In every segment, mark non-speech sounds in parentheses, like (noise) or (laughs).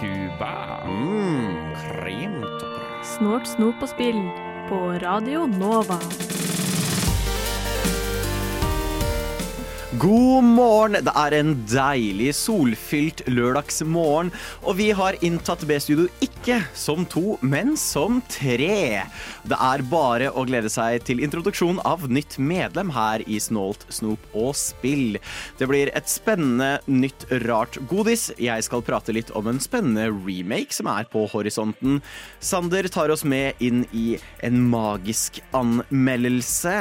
Cuba. Snort, snop og spill på Radio Nova. God morgen! Det er en deilig solfylt lørdagsmorgen, og vi har inntatt B-studio ikke som to, men som tre. Det er bare å glede seg til introduksjon av nytt medlem her i Snålt, snop og spill. Det blir et spennende, nytt, rart godis. Jeg skal prate litt om en spennende remake som er på horisonten. Sander tar oss med inn i en magisk anmeldelse.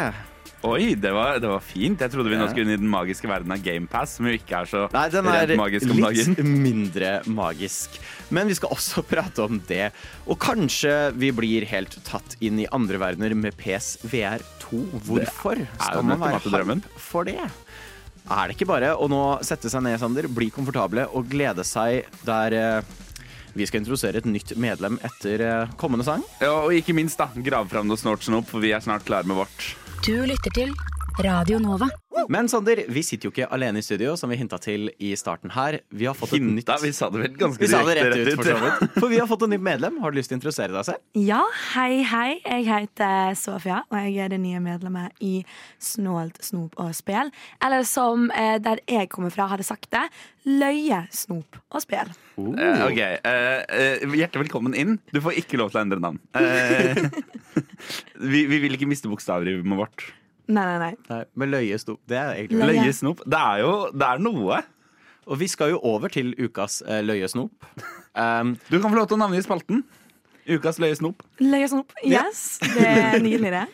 Oi, det var, det var fint. Jeg trodde vi nå skulle inn i den magiske verden av GamePass, som jo ikke er så Nei, den er magisk om dagen. litt (laughs) mindre magisk. Men vi skal også (laughs) prate om det. Og kanskje vi blir helt tatt inn i andre verdener med PSVR2. Hvorfor skal man være hype for det? Er det ikke bare å nå sette seg ned, Sander, bli komfortable og glede seg der eh, vi skal introdusere et nytt medlem etter eh, kommende sang? Ja, og ikke minst, da, grave fram noe snort snop, for vi er snart klare med vårt. Du lytter til Radio Nova. Men Sander, vi sitter jo ikke alene i studio, som vi hinta til i starten her. Vi har fått et nytt vi sa det vel ganske Vi sa det direkte rett ut, for så vidt. For vi har fått en ny medlem. Har du lyst til å introdusere deg selv? Ja, hei, hei. Jeg heter Sofia, og jeg er det nye medlemmet i Snålt, snop og spel. Eller som eh, der jeg kommer fra, hadde sagt det, løye, snop og spel. Uh. ok, uh, eh, Hjertelig velkommen inn. Du får ikke lov til å endre navn. Eh, (laughs) vi, vi vil ikke miste bokstavrimet vårt. Nei, nei, nei. Nei, men løye sto. Det er egentlig Løye. Løye snop. Det er jo det er noe. Og vi skal jo over til ukas eh, løyesnop. Um, Du kan få lov til å navngi spalten. Ukas løye snop. Løye, snop. Yes, det er nydelig, det.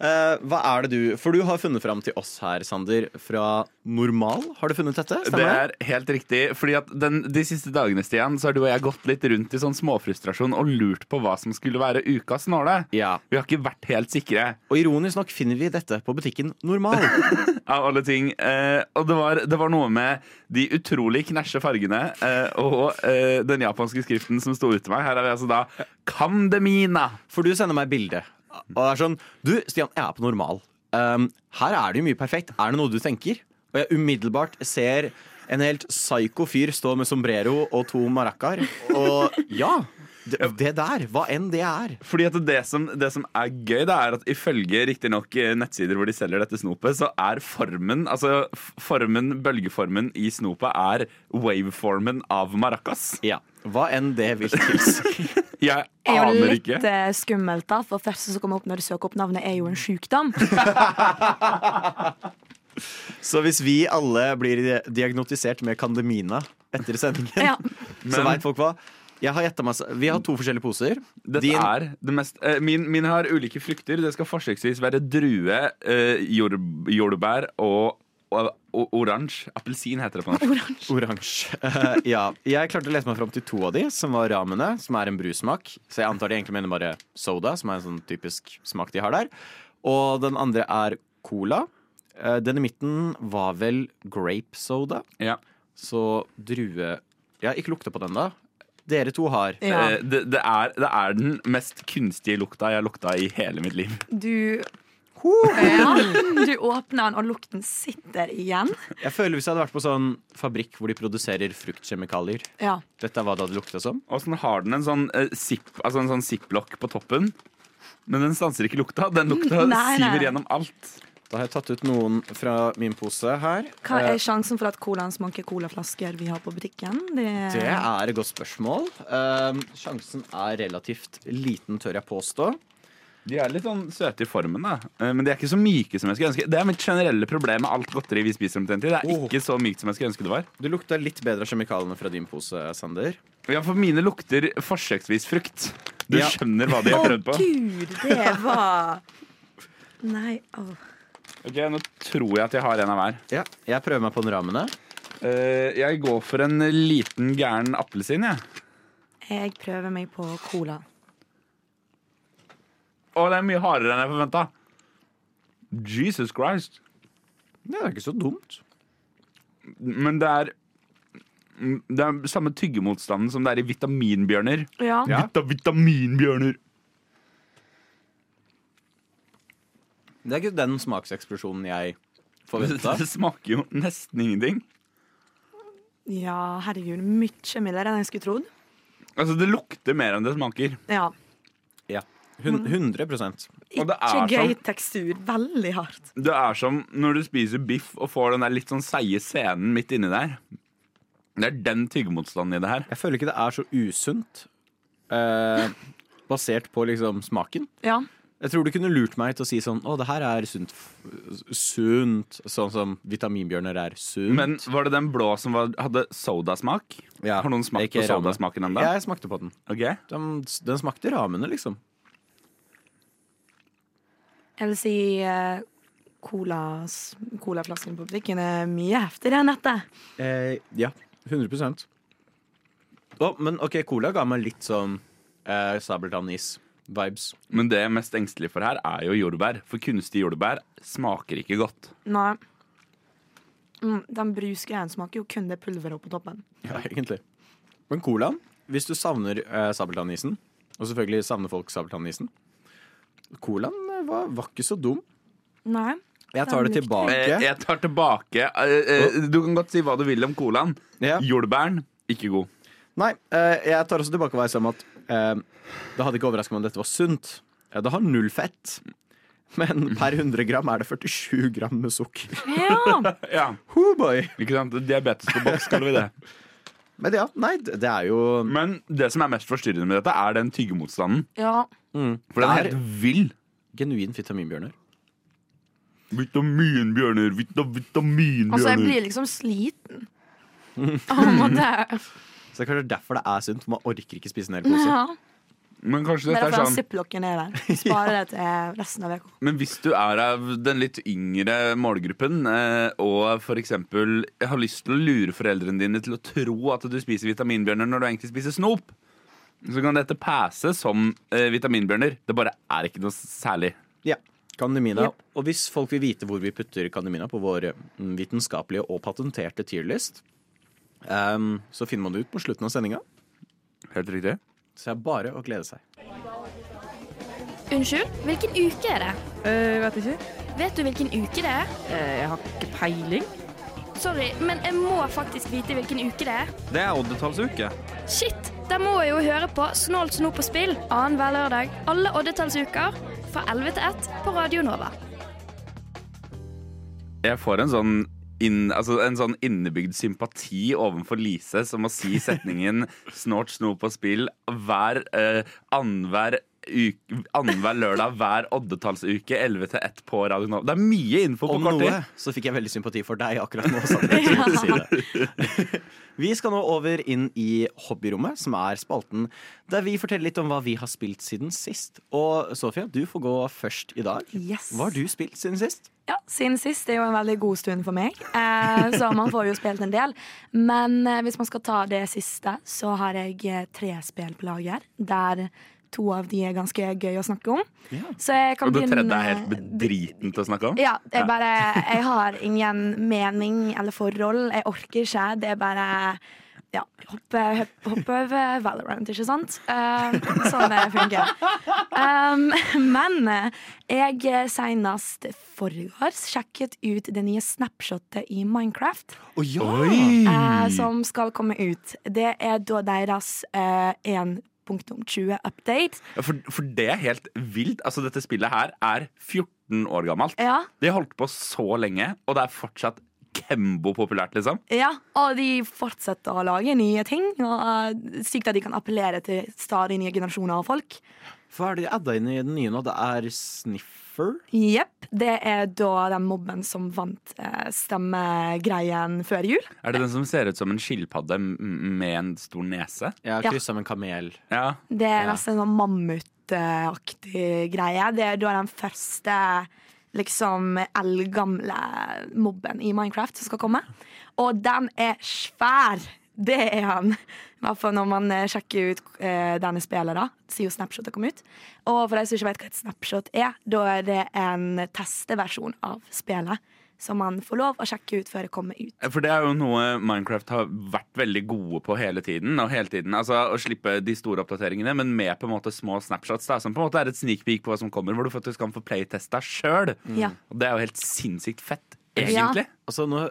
Eh, hva er det du For du har funnet fram til oss her, Sander, fra Normal. Har du funnet dette? Det Stemmer det? er helt riktig. Fordi at den, De siste dagene Stian, så har du og jeg gått litt rundt i sånn småfrustrasjon og lurt på hva som skulle være ukas nåle. Ja. Vi har ikke vært helt sikre Og ironisk nok finner vi dette på butikken Normal. (laughs) av alle ting. Eh, og det var, det var noe med de utrolig knæsje fargene eh, og eh, den japanske skriften som sto ute meg. Her er vi altså da Kandemina. For du sender meg bilde. Og det er sånn Du, Stian, jeg er på Normal. Um, her er det jo mye perfekt. Er det noe du tenker? Og jeg umiddelbart ser en helt psyko fyr stå med sombrero og to maracaer. Og ja, det, det der, hva enn det er. Fordi at det som, det som er gøy, det er at ifølge riktignok eh, nettsider hvor de selger dette snopet, så er formen, altså formen, bølgeformen i snopet er waveformen av maracas. Ja, Hva enn det vil tilsi. (laughs) Jeg aner ikke. Det er jo litt ikke. eh, skummelt, da. For første som kommer opp når du søker opp navnet, er jo en sjukdom. (laughs) Så hvis vi alle blir diagnotisert med kandemina etter sendingen, Ja. så veit folk hva. Jeg har gjettet masse. Vi har to forskjellige poser. Dette Din- er det mest eh, min, min har ulike frukter. Det skal forsøksvis være drue, eh, jord, jordbær og, og, oransje. Appelsin heter det på norsk. Oransje. Uh, ja. Jeg klarte å lese meg fram til to av de, som var ramene, som er en brussmak. Så jeg antar de egentlig mener bare soda, som er en sånn typisk smak de har der. Og den andre er cola. Uh, Den i midten var vel grape soda. Ja. Så drue Ja, ikke lukte på den, da. Dere to har. Ja. Eh, det, det, er, det er den mest kunstige lukta jeg har lukta i hele mitt liv. Du (laughs) ja, Du åpner den, og lukten sitter igjen. Jeg føler Hvis jeg hadde vært på sånn fabrikk hvor de produserer fruktkjemikalier Ja. Dette er hva det hadde lukta som. Og så har den en sånn eh, zip, altså en sånn ziplock på toppen. Men den stanser ikke lukta. Den lukta (laughs) Nei, nei. siver gjennom alt. Da har jeg tatt ut noen fra min pose her. Hva Eh, er sjansen for at colaen smaker colaflasker vi har på butikken? Det, Det er et godt spørsmål. Um, sjansen er relativt liten, tør jeg påstå. De er litt sånn søte i formen, da. Eh, men de er ikke så myke som jeg skulle ønske. Det er mitt generelle problem med alt godteri vi spiser om til en tid. Det er Oh. ikke så mykt som jeg skulle ønske det var. Du lukta litt bedre av kjemikaliene fra din pose, Sander. Ja, for mine lukter forsøksvis frukt. Du Ja. skjønner hva de har prøvd på. gud, det var Nei, åh. Ok, Nå tror jeg at jeg har en av hver. Ja, jeg prøver meg på den ramene. Eh, jeg går for en liten gæren appelsin, jeg. Jeg prøver meg på cola. Å, det er mye hardere enn jeg forventa. Jesus Christ. Det er ikke så dumt. Men det er Det er samme tyggemotstanden som det er i vitaminbjørner. Ja. Ja. Vita vitaminbjørner. Det er ikke den smakseksplosjonen jeg forventa. (laughs) Det smaker jo nesten ingenting. Ja, herregud. Mye mildere enn jeg skulle trodd. Altså, det lukter mer enn det smaker. Ja. Ja. 100 Og det Ikke gøy som, tekstur. Veldig hardt. Det er som når du spiser biff og får den der litt sånn seige scenen midt inni der. Det er den tyggemotstanden i det her. Jeg føler ikke det er så usunt, eh, basert på liksom smaken. Ja. Jeg tror du kunne lurt meg til å si sånn Å, det her er sunt. Sunt. Sånn som vitaminbjørner er sunt. Men var det den blå som var, hadde sodasmak? Ja, Har noen smakt på ramen. sodasmaken ennå? Jeg smakte på den. Okay. Den, den smakte ramene, liksom. Jeg vil si uh, colas, colaflasken på butikken er mye heftigere enn dette. Eh, ja. 100 Å, Men OK, cola ga meg litt sånn eh, Sabeltann-is-vibes. Men det jeg er mest engstelig for her, er jo jordbær. For kunstig jordbær smaker ikke godt. Nei. Mm, den brusgreien smaker jo kun det pulveret oppå toppen. Ja, egentlig. Men colaen, hvis du savner eh, Sabeltann-isen, og selvfølgelig savner folk sabeltannisen Colaen eh, var, var ikke så dum. Nei. Jeg tar det tilbake. Eh, jeg tar tilbake eh, eh, Du kan godt si hva du vil om colaen. Ja. Jordbæren, ikke god. Nei, eh, jeg tar også tilbake hva jeg sa om at det hadde ikke overrasket meg om dette var sunt. Ja, det har null fett. Men per 100 gram er det 47 gram med sukker. Ja. (laughs) Ja, Oh boy. ikke sant? Diabetes på boks, kaller vi det. Men ja, nei, det er jo Men det som er mest forstyrrende med dette, er den tyggemotstanden. ja. For den er helt vill. genuin vitaminbjørner. Vitaminbjørner, vita, vitaminbjørner. Altså, jeg blir liksom sliten. Av en måte. Så det er kanskje derfor det er sunt. for Man orker ikke spise en hel pose. Ja. Men kanskje Det er dette er sånn ziplocken er der. Spare det til resten av uka. Men hvis du er av den litt yngre målgruppen, eh, og for eksempel har lyst til å lure foreldrene dine til å tro at du spiser vitaminbjørner når du egentlig spiser snop, så kan dette passe som eh, vitaminbjørner. Det bare er ikke noe særlig. Ja. Kandemina. Yep. Og hvis folk vil vite hvor vi putter kandemina på vår mm, vitenskapelige og patenterte tierlist, um, så finner man det ut på slutten av sendinga. Helt riktig. Så det er bare å glede seg. Unnskyld, hvilken uke er det? Uh, vet ikke. Vet du hvilken uke det er? Uh, jeg har ikke peiling. Sorry, men jeg må faktisk vite hvilken uke det er. Det er oddetallsuke. Shit! Da må jeg jo høre på Snålt snop og spill annenhver lørdag alle oddetallsuker fra 11 til 1 på Radio Nova. Jeg får en sånn inn, altså en sånn innebygd sympati overfor Lise som å si setningen (laughs) 'snort snop på spill' hver uh, annenhver annenhver lørdag hver oddetallsuke 11 til 1 på Radio Nova. Det er mye info på Om kort noe tid. så fikk jeg veldig sympati for deg akkurat nå. Sandra. (laughs) Vi skal nå over inn i hobbyrommet, som er spalten der vi forteller litt om hva vi har spilt siden sist. Og Sofia, du får gå først i dag. Yes. Hva har du spilt siden sist? Ja, Siden sist er jo en veldig god stund for meg, eh, så man får jo spilt en del. Men eh, hvis man skal ta det siste, så har jeg eh, tre spill på lager. Der to av de er ganske gøy å snakke om. Ja. Så jeg kan Og det tredje er helt bedriten til å snakke om. Ja, jeg bare Jeg har ingen mening eller forhold. Jeg orker ikke. Det er bare ja, hoppe, hoppe, over Valorant, ikke sant? Uh, sånn det funker. Um, men jeg senest forgårs sjekket ut det nye snapshotet i Minecraft. Oh, ja! uh, som skal komme ut. Det er da deres eh, 1.20-update. Ja, For, for det er helt vilt. Altså, dette spillet her er 14 år gammelt. Ja, De har holdt på så lenge, og det er fortsatt Kembo populært, liksom. ja, og de fortsetter å lage nye ting. Og eh, Sykt at de kan appellere til stadig nye generasjoner av folk. Hva er det de adda inn i den nye nå? Det er Sniffer? Jepp. Det er da den mobben som vant eh, stemmegreien før jul. Er det den som ser ut som en skilpadde med en stor nese? Ja. kryssa med en kamel. Ja. Det er nesten en sånn mammutaktig greie. Det er da den første liksom eldgamle mobben i Minecraft som skal komme. Og den er svær! Det er han. I hvert fall når man eh, sjekker ut eh, denne spillet, da. Siden jo Snapshot kommet ut. Og for de som ikke vet hva et Snapshot er, da er det en testeversjon av spillet. Som man får lov å sjekke ut før det kommer ut. For det er jo noe Minecraft har vært veldig gode på hele tiden. Og hele tiden, altså Å slippe de store oppdateringene, men med på en måte små snapshots. Da, som på en måte er et sneak peek på hva som kommer, hvor du faktisk kan få playtesta sjøl. Ja. Og det er jo helt sinnssykt fett, egentlig. Altså, nå,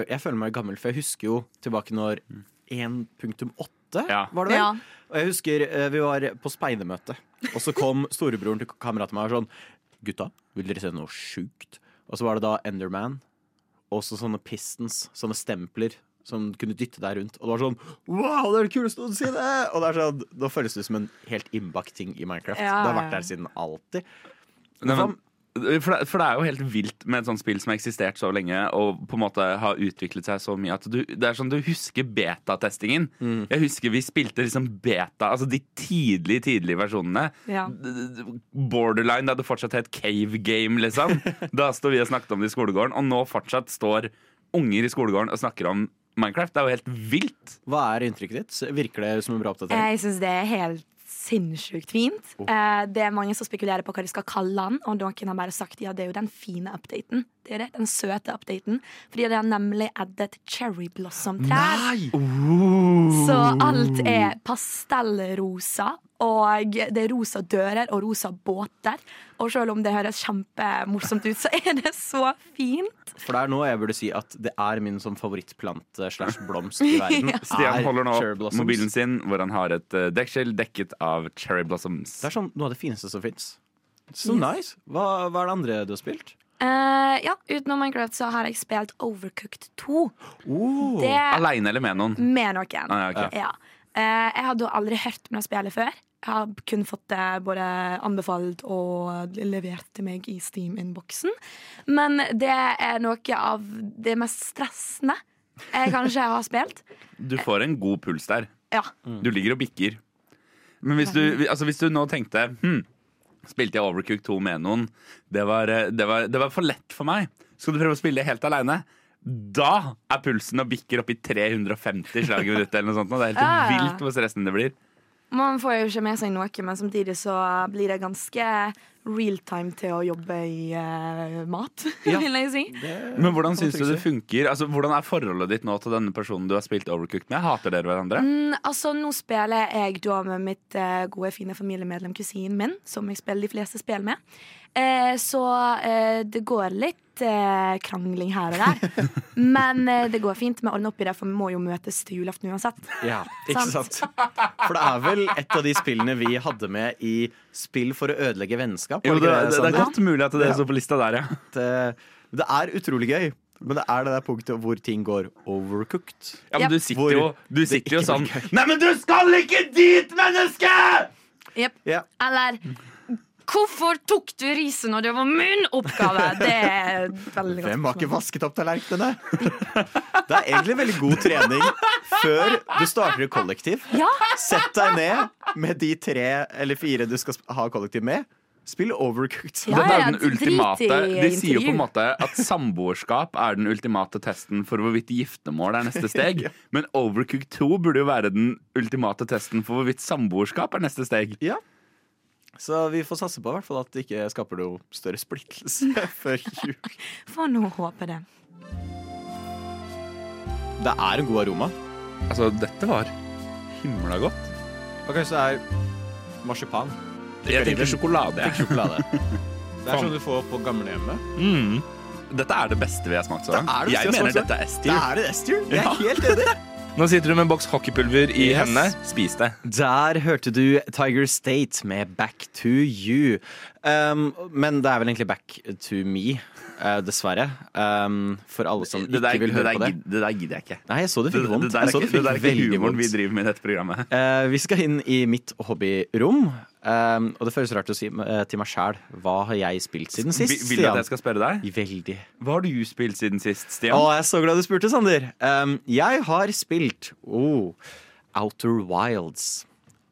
jeg føler meg gammel, for jeg husker jo tilbake når 1.8 Ja. var det vel? Ja. Og jeg husker eh, vi var på speidermøte, og så kom storebroren til kameraten meg og sånn Gutta, vil dere se noe sjukt? Og så var det da Enderman. Og så sånne pistons, sånne stempler som kunne dytte deg rundt. Og det var sånn Wow, det er det kuleste noensinne! Og det er sånn, da føles det som en helt innbakt ting i Minecraft. Ja, Det har vært der siden alltid. Nei, men, for, det, for det er jo helt vilt med et sånt spill som har eksistert så lenge og på en måte har utviklet seg så mye at du, det er sånn du husker betatestingen. Mm. Jeg husker vi spilte liksom beta, altså de tidlige, tidlige versjonene. Ja. Borderline, da det fortsatt het Cave Game, liksom. (laughs) Da sto vi og snakket om det i skolegården, og nå fortsatt står unger i skolegården og snakker om Minecraft. Det er jo helt vilt. Hva er inntrykket ditt? Virker det som en bra oppdatering? Jeg syns det er helt sinnssykt fint. Eh, det er mange som spekulerer på hva de skal kalle den, og noen har bare sagt ja, det er jo den fine updaten. Det er det, Den søte updaten. Fordi det har nemlig addet cherry blossom-trær. Så alt er pastellrosa, og det er rosa dører og rosa båter. Og selv om det høres kjempemorsomt ut, så er det så fint. For det er nå jeg burde si at det er min som favorittplante slash blomst i verden. (laughs) Stian er holder nå opp mobilen sin, hvor han har et eh, dekkskjell dekket av cherry blossoms. Det er sånn noe av det fineste som fins. Så nice. Hva, hva er det andre du har spilt? Uh, ja, utenom Minecraft så har jeg spilt Overcooked 2. Oh, Aleine eller med noen? med noen. Ah, ja, okay. Ja. Uh, jeg hadde jo aldri hørt om det spillet før. Jeg har kun fått det både anbefalt og levert til meg i Steam-innboksen. Men det er noe av det mest stressende jeg kanskje har spilt. Du får en god puls der. Ja. Du ligger og bikker. Men hvis du, altså hvis du nå tenkte hm, Spilte jeg Overcooked 2 med noen? Det var, det, var, det var for lett for meg. Skal du prøve å spille helt aleine? Da er pulsen og bikker opp i 350 slag i minuttet. Det er helt Ja, ja. vilt hvor stressende det blir. Man får jo ikke med seg noe, men samtidig så blir det ganske real time til å jobbe i uh, mat, (laughs) Ja. vil jeg si. Men hvordan syns du det funker? Altså, Hvordan er forholdet ditt nå til denne personen du har spilt Overcooked med? Hater dere hverandre? Mm, altså, nå spiller jeg da med mitt uh, gode, fine familiemedlem, kusinen min, som jeg spiller de fleste spill med. Eh, så eh, det går litt eh, krangling her og der. (laughs) Men eh, det går fint. Vi ordne opp i det, for vi må jo møtes til julaften uansett. Ja, ikke Sant. sant? For det er vel et av de spillene vi hadde med i Spill for å ødelegge vennskap. Jo, det, det, det er godt mulig at det står på lista der, ja. Det, det er utrolig gøy. Men det er det der punktet hvor ting går overcooked. ja men Yep. du sitter Hvor jo, du sitter jo sånn. Nei, men du skal ikke dit, menneske! Jepp. Ja. Eller Hvorfor tok du riset når det var min oppgave? (laughs) Det er veldig godt Hvem har ikke vasket opp tallerkenene? (laughs) Det er egentlig veldig god trening før du starter i kollektiv. Ja, Sett deg ned med de tre eller fire du skal ha kollektiv med. Spill overcooked. Ja, Dette er ja, den ultimate De sier jo på en måte at samboerskap er den ultimate testen for hvorvidt giftermål er neste (laughs) steg. Men Overcooked 2 burde jo være den ultimate testen for hvorvidt samboerskap er neste steg. Ja. Så vi får satse på i hvert fall at det ikke skaper noe større splittelse (laughs) før jul. (laughs) får nå håpe det. Det er en god aroma. Altså, dette var himla godt. Og kanskje det er marsipan. Jeg tenker sjokolade. jeg. Sjokolade. (laughs) Det er sånn du får på gamlehjemmet. Mm. Dette er det beste vi har smakt så langt. Det det Jeg mener dette er Det S-tier. er det S-tier. Jeg Ja. er helt enig. Nå sitter du med en boks hockeypulver i Yes. hendene. Spis det. Der hørte du Tiger State med Back to You. Um, men det er vel egentlig Back to me, eh, dessverre. Um, for alle som Det der, ikke vil det, høre der, på det. det der gidder jeg ikke. Nei, jeg så det Det, fikk det, vondt. der, Jeg er ikke, det det der humoren vi driver med i dette programmet. Uh, vi skal inn i mitt hobbyrom. Um, og det føles rart å si uh, til meg sjæl hva har jeg spilt siden sist? Vil vil du at jeg skal spørre deg? Veldig. Hva har du spilt siden sist, Å, Stian? jeg er så glad du spurte, Sander. Um, jeg har spilt oh, Outer Wilds.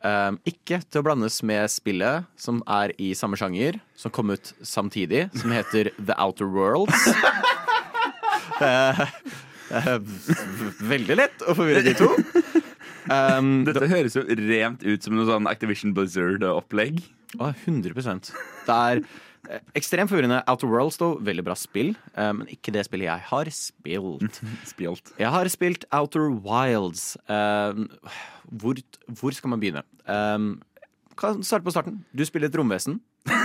Um, ikke til å blandes med spillet som er i samme sjanger, som kom ut samtidig, som heter (laughs) The Outer Worlds. (laughs) uh, uh, veldig lett å forvirre de to. Um, Dette høres jo rent ut som noe sånn Activision Blizzard-opplegg. Å, 100 Det er ekstremt forvirrende. Outer Worlds, da, veldig bra spill, eh, men ikke det spillet jeg har spilt. (laughs) spilt. Jeg har spilt Outer Wilds. Eh, hvor, hvor skal man begynne? Um, kan starte på starten. Du spiller et romvesen. (laughs)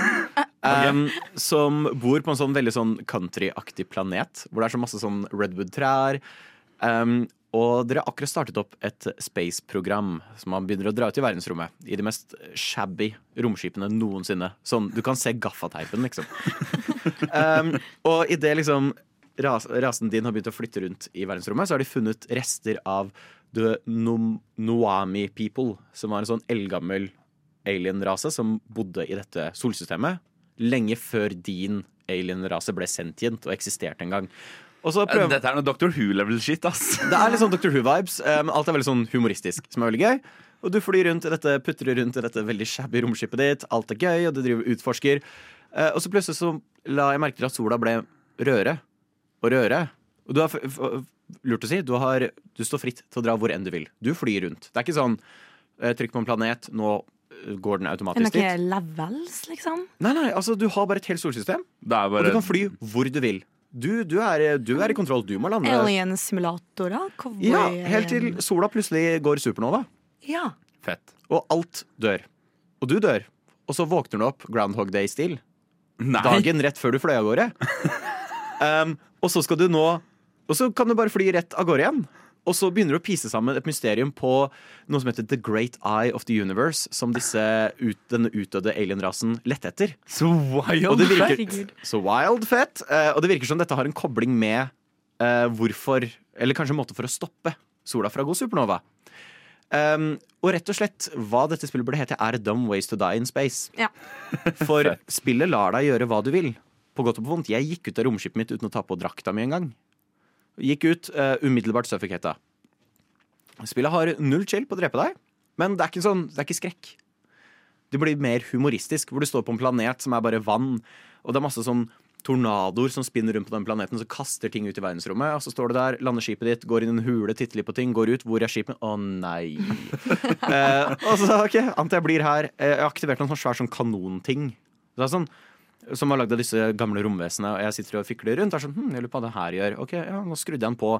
Um, som bor på en sånn veldig sånn countryaktig planet, hvor det er så masse sånn redwood-trær. Um, og dere har akkurat startet opp et space-program som man begynner å dra ut i verdensrommet. I de mest shabby romskipene noensinne. Sånn, du kan se gaffateipen, liksom. um, (laughs) og idet liksom ras, rasen din har begynt å flytte rundt i verdensrommet, så har de funnet rester av The Noami People, som var en sånn eldgammel alien-rase som bodde i dette solsystemet lenge før din alien-rase ble sentient og eksisterte en gang. Og så prøver, Dette er noe Dr. Who-level shit, ass. (laughs) det er litt sånn Dr. Who-vibes, Um, alt er veldig sånn humoristisk, som er veldig gøy. Og du flyr rundt i dette, putrer rundt i dette veldig shabby romskipet ditt. Alt er gøy, og du driver utforsker. Uh, Og så plutselig så la jeg merke til at sola ble rødere og rødere. Og du har f- f- lurt å si, du, har, du står fritt til å dra hvor enn du vil. Du flyr rundt. Det er ikke sånn uh, trykk på en planet, nå går den automatisk Er det dit. noen levels, liksom? Nei, nei, altså du har bare et helt solsystem, Det er og du kan fly hvor du vil. Du, du, er, du er i kontroll, du må lande. Alien-simulatorer? Ja, helt til sola plutselig går supernova, Ja. fett. og alt dør. Og du dør. Og så våkner du opp Groundhog Day-stil. Dagen rett før du fløy av gårde. (laughs) Um, og så skal du nå Og så kan du bare fly rett av gårde igjen. Og så begynner du å pise sammen et mysterium på noe som heter The Great Eye of the Universe, som disse ut, denne utdødde alienrasen lette etter. Så wild. Virker, så wild fett. eh, og det virker som dette har en kobling med uh, hvorfor Eller kanskje en måte for å stoppe sola fra å gå supernova. Um, og rett og slett hva dette spillet burde hete, er Dumb Ways to Die in Space. Ja. (laughs) For spillet lar deg gjøre hva du vil. På godt og på vondt. Jeg gikk ut av romskipet mitt uten å ta på drakta mi en gang. Gikk ut uh, umiddelbart suffocata. Spillet har null chill på å drepe deg, men det er ikke, sånn, det er ikke skrekk. Det blir mer humoristisk, hvor du står på en planet som er bare vann, og det er masse sånn tornadoer som spinner rundt på den planeten, som kaster ting ut i verdensrommet. Og så står du der, lander skipet ditt, går inn i en hule, titter litt på ting, går ut. Hvor er skipet? Å nei. (laughs) eh, og så OK, antar jeg blir her. Eh, Jeg har aktivert en sånn svær sånn kanonting. Det er sånn som var lagd av disse gamle romvesenene, og jeg sitter og fikler rundt. Det er sånn, hm, jeg lurer på hva det her gjør. Ok, ja, Nå skrudde jeg den på,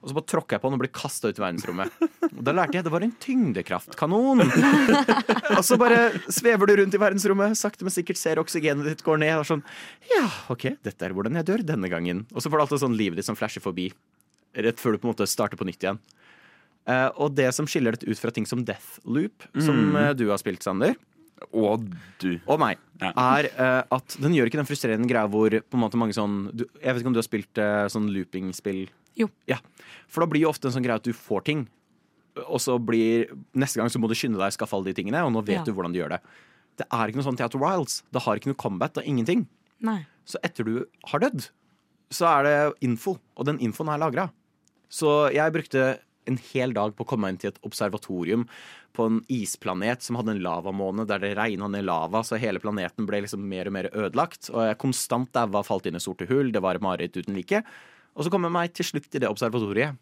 og så bare tråkka jeg på den og ble kasta ut i verdensrommet. Og da lærte jeg at det var en tyngdekraftkanon. (laughs) og så bare svever du rundt i verdensrommet, sakte, men sikkert ser oksygenet ditt går ned. Og sånn, ja, ok, dette er hvordan jeg dør denne gangen. Og så får du alltid sånn livet ditt som flasher forbi, rett før du på en måte starter på nytt igjen. Eh, og det som skiller dette ut fra ting som Deathloop, som mm. du har spilt, Sander, Og du. og meg, Ja. er uh, at den gjør ikke den frustrerende greia hvor på en måte mange sånn du, Jeg vet ikke om du har spilt uh, sånn looping-spill? Jo. Ja. For da blir jo ofte en sånn greie at du får ting, og så blir Neste gang så må du skynde deg å skaffe alle de tingene, og nå vet Ja. du hvordan du gjør det. Det er ikke noe sånn Theater Wilds. Det har ikke noe combat. Det er ingenting. Nei. Så etter du har dødd, så er det info, og den infoen er lagra. Så jeg brukte en hel dag på å komme meg inn til et observatorium på en isplanet som hadde en lavamåne der det regna ned lava, så hele planeten ble liksom mer og mer ødelagt. Og jeg konstant daua, falt inn i sorte hull, det var et mareritt uten like. Og så kom jeg meg til slutt til det observatoriet.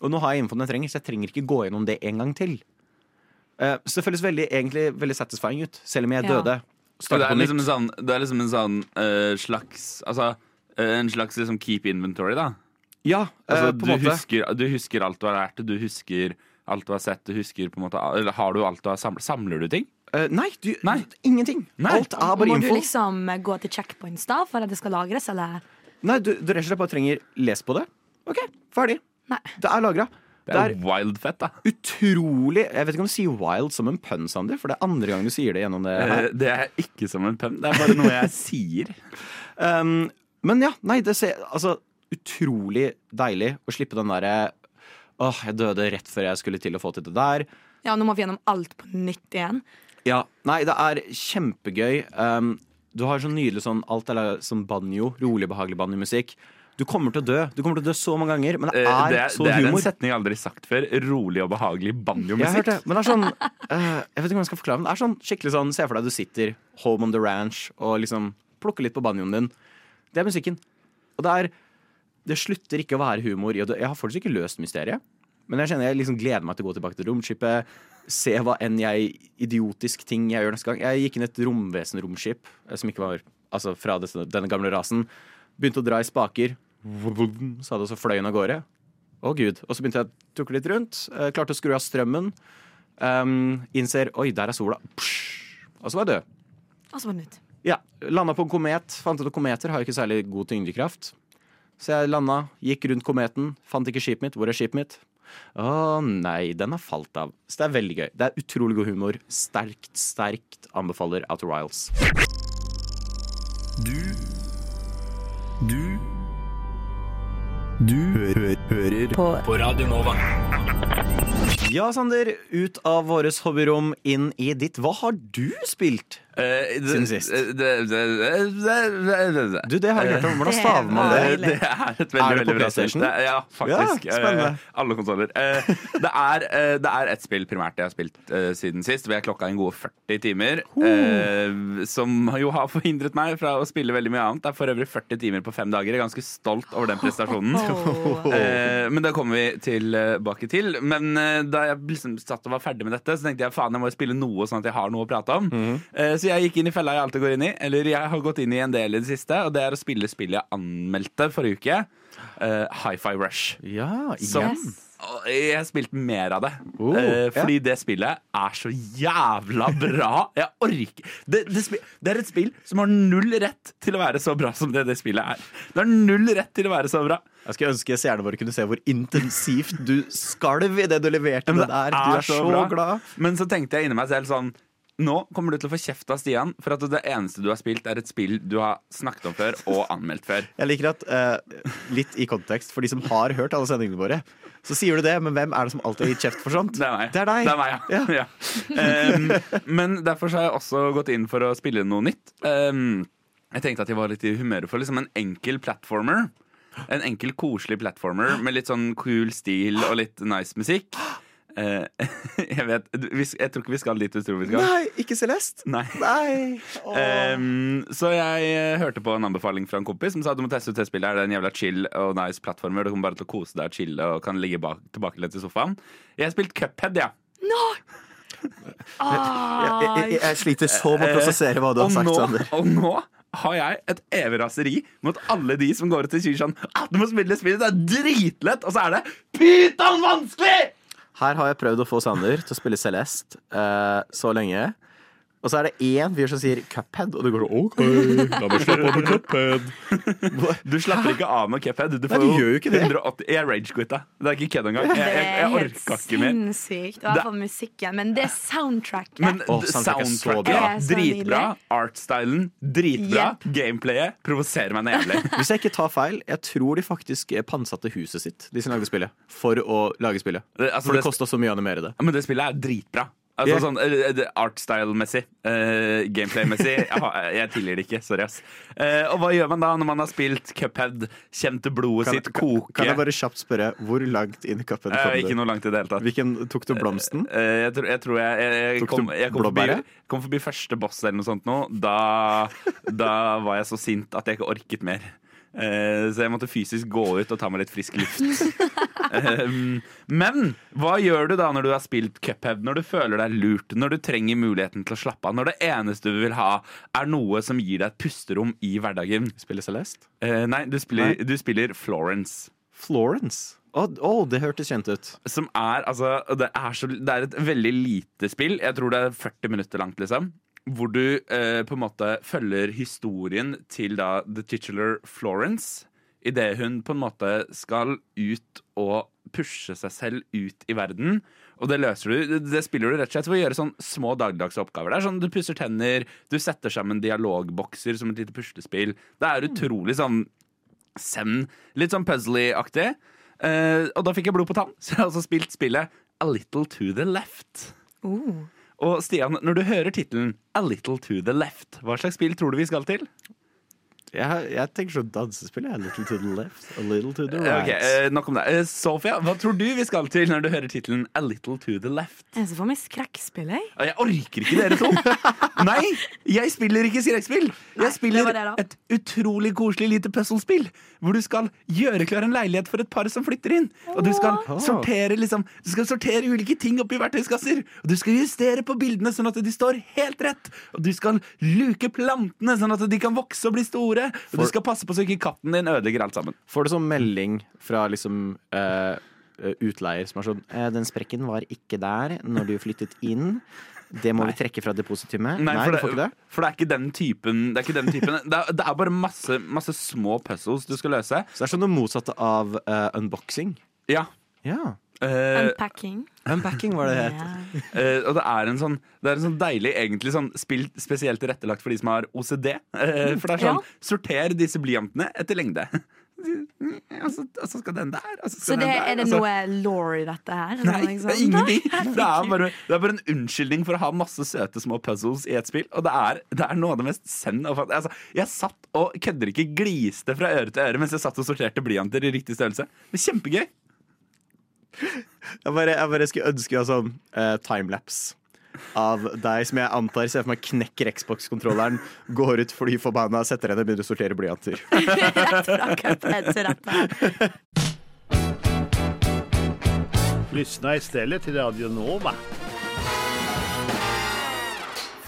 Og nå har jeg infoen jeg trenger, så jeg trenger ikke gå gjennom det en gang til. Eh, så det føles veldig, egentlig veldig satisfying ut, selv om jeg Ja. døde. Det er liksom en sånn, det er liksom en sånn uh, slags Altså uh, en slags liksom keep inventory, da. Ja, eh, Altså, på du, en måte. husker, du husker alt du har lært, du husker alt du har sett, du husker på en måte Eller har du alt du har samlet? Samler du ting? Uh, nei, du, Nei. ingenting. Nei. Alt er bare Må info. du liksom gå til checkpoints da for at det skal lagres, eller? Nei, du, du rett og slett bare trenger les på det. OK, ferdig. Nei. Det er lagra. Det Det er wild fett, da. utrolig Jeg vet ikke om du sier wild som en pønn, Sander, for det er andre gang du sier det gjennom det Eh, her. Det er ikke som en pønn, det er bare noe jeg sier. (laughs) Um, men ja, nei, det ser altså utrolig deilig å slippe den derre Åh, jeg døde rett før jeg skulle til å få til det der. Ja, nå må vi gjennom alt på nytt igjen. Ja, nei, det er kjempegøy. Um, du har sånn nydelig sånn Alt er sånn som banjo. Rolig, behagelig banjomusikk. Du kommer til å dø. Du kommer til å dø så mange ganger, men det Eh, er, Det er, så det er en setning jeg aldri har sagt før. Rolig og behagelig banjomusikk. Jeg, det er sånn uh, Jeg vet ikke om jeg skal forklare men Det er sånn skikkelig sånn Se for deg du sitter home on the ranch og liksom plukker litt på banjoen din. Det er musikken. Og det er Det slutter ikke å være humor. Jeg har fortsatt ikke løst mysteriet, men jeg kjenner jeg liksom gleder meg til å gå tilbake til romskipet. Se hva enn jeg idiotisk ting jeg gjør neste gang. Jeg gikk inn i et romvesenromskip eh, som ikke var altså fra disse, denne gamle rasen. Begynte å dra i spaker. Så hadde også fløy den av gårde. Å gud. Og så begynte jeg å tukle litt rundt. eh, klarte å skru av strømmen. Um, innser Oi, der er sola. Psh, og så var jeg død. Og så var det nytt. Ja, Landa på en komet. Fant ut at kometer har ikke særlig god tyngdekraft. Så jeg landa, gikk rundt kometen, fant ikke skipet mitt. Hvor er skipet mitt? Å nei, den har falt av. Så det er veldig gøy. Det er utrolig god humor. Sterkt, sterkt anbefaler Outer Riles. Du Du Du hø hø hører på. på Radio Nova. Ja, Sander. Ut av våres hobbyrom, inn i ditt. Hva har du spilt? Eh, det- Siden sist. det- det- det- det- det- det- Du, det har jeg hørt om. Hvordan staver man det? Eh, Det er et veldig, Er veldig bra spill. Ja, faktisk. Ja. Eh, alle konsoller. Eh, det, er, eh, det er ett spill primært jeg har spilt eh, siden sist. Vi har klokka en gode 40 timer. eh, som jo har forhindret meg fra å spille veldig mye annet. Det er for øvrig 40 timer på fem dager. Jeg er ganske stolt over den prestasjonen. (laughs) Eh, men det kommer vi tilbake til. Men eh, da jeg liksom satt og var ferdig med dette, så tenkte jeg faen, jeg må jo spille noe sånn at jeg har noe å prate om. Eh, så jeg gikk inn i fella jeg alltid går inn i. Eller jeg har gått inn i en del i det siste, og det er å spille spillet jeg anmeldte forrige uke. Uh, Hi-Fi Rush. Ja, igjen. og jeg har spilt mer av det. Oh, uh, fordi det spillet er så jævla bra. Jeg orker det, det, det er et spill som har null rett til å være så bra som det det spillet er. Det har null rett til å være så bra. Jeg skulle ønske seerne våre kunne se hvor intensivt du skalv i det du leverte Men det der. Du er så bra. glad. Men så tenkte jeg inni meg selv sånn Nå kommer du til å få kjeft av Stian for at det eneste du har spilt, er et spill du har snakket om før og anmeldt før. Jeg liker at uh, litt i kontekst, for de som har hørt alle sendingene våre, så sier du det, men hvem er det som alltid har gitt kjeft for sånt? Det er meg. Det er deg. Det er meg, ja. ja. Um, men derfor så har jeg også gått inn for å spille noe nytt. Um, jeg tenkte at jeg var litt i humøret for liksom en enkel platformer. En enkel, koselig platformer med litt sånn cool stil og litt nice musikk. Eh, (laughs) jeg vet Jeg tror ikke vi skal dit du tror vi skal. Nei, ikke Celeste. Nei. Nei. (laughs) Um, så jeg eh, hørte på en anbefaling fra en kompis som sa at du må teste ut det spillet. Det er en jævla chill og nice plattformer. Du kommer bare til å kose deg og chille og kan ligge bak, tilbakelent i sofaen. Jeg har spilt Cuphead, ja. (laughs) jeg, jeg, jeg sliter så med å prosessere hva du har og sagt, nå, Sander. Og nå har jeg et evig raseri mot alle de som går ut og sier sånn ah, Du må spille det spillet, det er dritlett! Og så er det pyton vanskelig! Her har jeg prøvd å få Sander til å spille Celeste uh, så lenge. Og så er det én fyr som sier Cuphead, og du går sånn OK, la meg slappe av med Cuphead. Du slapper ikke av med Cuphead. Du Nei, du gjør jo ikke det. 180, jeg ragequitta. Det er ikke kødd engang. Jeg, Det jeg, er jeg helt orka ikke mer. sinnssykt. I hvert fall musikken. Men det soundtracket Men oh, soundtracket er så bra. Er så dritbra. Artstylen, dritbra. Yep. Gameplayet provoserer meg nævlig jævlig. (laughs) Hvis jeg ikke tar feil, jeg tror de faktisk pantsatte huset sitt, de som lagde spillet, for å lage spillet. Det- altså, For det det- kosta så mye å animere det. Men det spillet er dritbra. Altså sånn eh, Artstyle-messig. uh, Gameplay-messig. Jeg, jeg tilgir det ikke. Sorry, ass. Uh, og hva gjør man da når man har spilt Cuphead, kjente blodet Kan, sitt koke? kan jeg bare kjapt spørre, hvor langt inn i Cuphead kom du? ikke noe langt i det hele tatt. Hvilken tok du blomsten? Eh, jeg, tror, jeg jeg, jeg, Tok kom, du kom, forbi, kom forbi første boss eller noe sånt nå. Da, da var jeg så sint at jeg ikke orket mer. Eh, så jeg måtte fysisk gå ut og ta meg litt frisk luft. Um, men hva gjør du da når du har spilt Cuphead, når du føler deg lurt, når du trenger muligheten til å slappe av, når det eneste du vil ha, er noe som gir deg et pusterom i hverdagen? Spiller Celeste? Uh, nei, du spiller, Nei. du spiller Florence. Florence. Å, å, det hørtes kjent ut. Som er altså det er, så, det er et veldig lite spill. Jeg tror det er 40 minutter langt, liksom. Hvor du eh, på en måte følger historien til da The Titular Florence. Idet hun på en måte skal ut og pushe seg selv ut i verden. Og det løser du. Det- spiller du rett og slett ved å gjøre sånn små dagligdagse oppgaver. Det er sånn Du pusser tenner, du setter sammen dialogbokser som et lite puslespill. Det er utrolig sånn send, Litt sånn puzzly-aktig. Eh, og da fikk jeg blod på tann, (laughs) så jeg har også spilt spillet A Little To The Left. Oh. Og Stian, når du hører tittelen A Little To The Left, hva slags spill tror du vi skal til? Jeg, jeg tenker sånn dansespill. jeg. A little to the left, a little to the right. Ok, eh, Nok om det. Eh, Sofia, hva tror du vi skal til når du hører tittelen A Little To The Left? Jeg ser for meg skrekkspill, jeg. Jeg orker ikke dere to! (laughs) Nei, jeg spiller ikke skrekkspill. Jeg spiller det det et utrolig koselig lite puzzlespill. Hvor du skal gjøre klar en leilighet for et par som flytter inn. Og du skal oh. sortere liksom Du skal sortere ulike ting oppi verktøyskasser. Og du skal justere på bildene sånn at de står helt rett. Og du skal luke plantene sånn at de kan vokse og bli store. Og For- du skal passe på så ikke katten din ødelegger alt sammen. Får du sånn melding fra liksom eh, utleier som er sånn eh, Den sprekken var ikke der når du flyttet inn. Det må vi trekke fra depositumet. Nei, Nei, for, ikke det? for det er ikke den typen. Det er, ikke den typen. Det er, det er bare masse, masse små puzzles du skal løse. Så det er sånn det motsatte av uh, unboxing. Ja. Ja. Eh, Unpacking. Unpacking var det det het. Yeah. Uh, og det er en sånn Det er en sånn deilig egentlig sånn spill spesielt tilrettelagt for de som har OCD. Uh, for det er sånn Ja. Sorter disse blyantene etter lengde. Og så, og så skal den der. Og så skal Så det, den der, er det noe law i dette her? Nei, det er ingenting. Det er, bare, det er bare en unnskyldning for å ha masse søte små puzzles i et spill. Og det er, det er noe av det mest send altså, Jeg satt og kødder ikke gliste fra øre til øre mens jeg satt og sorterte blyanter i riktig størrelse. Det er kjempegøy. Jeg bare, jeg bare skulle ønske jeg sånn uh, timelapse av deg som jeg antar ser for meg knekker Xbox-kontrolleren, går ut fly forbanna, setter henne og begynner å sortere blyanter. (laughs) Rett i stedet til. Lyssna Radio Nova.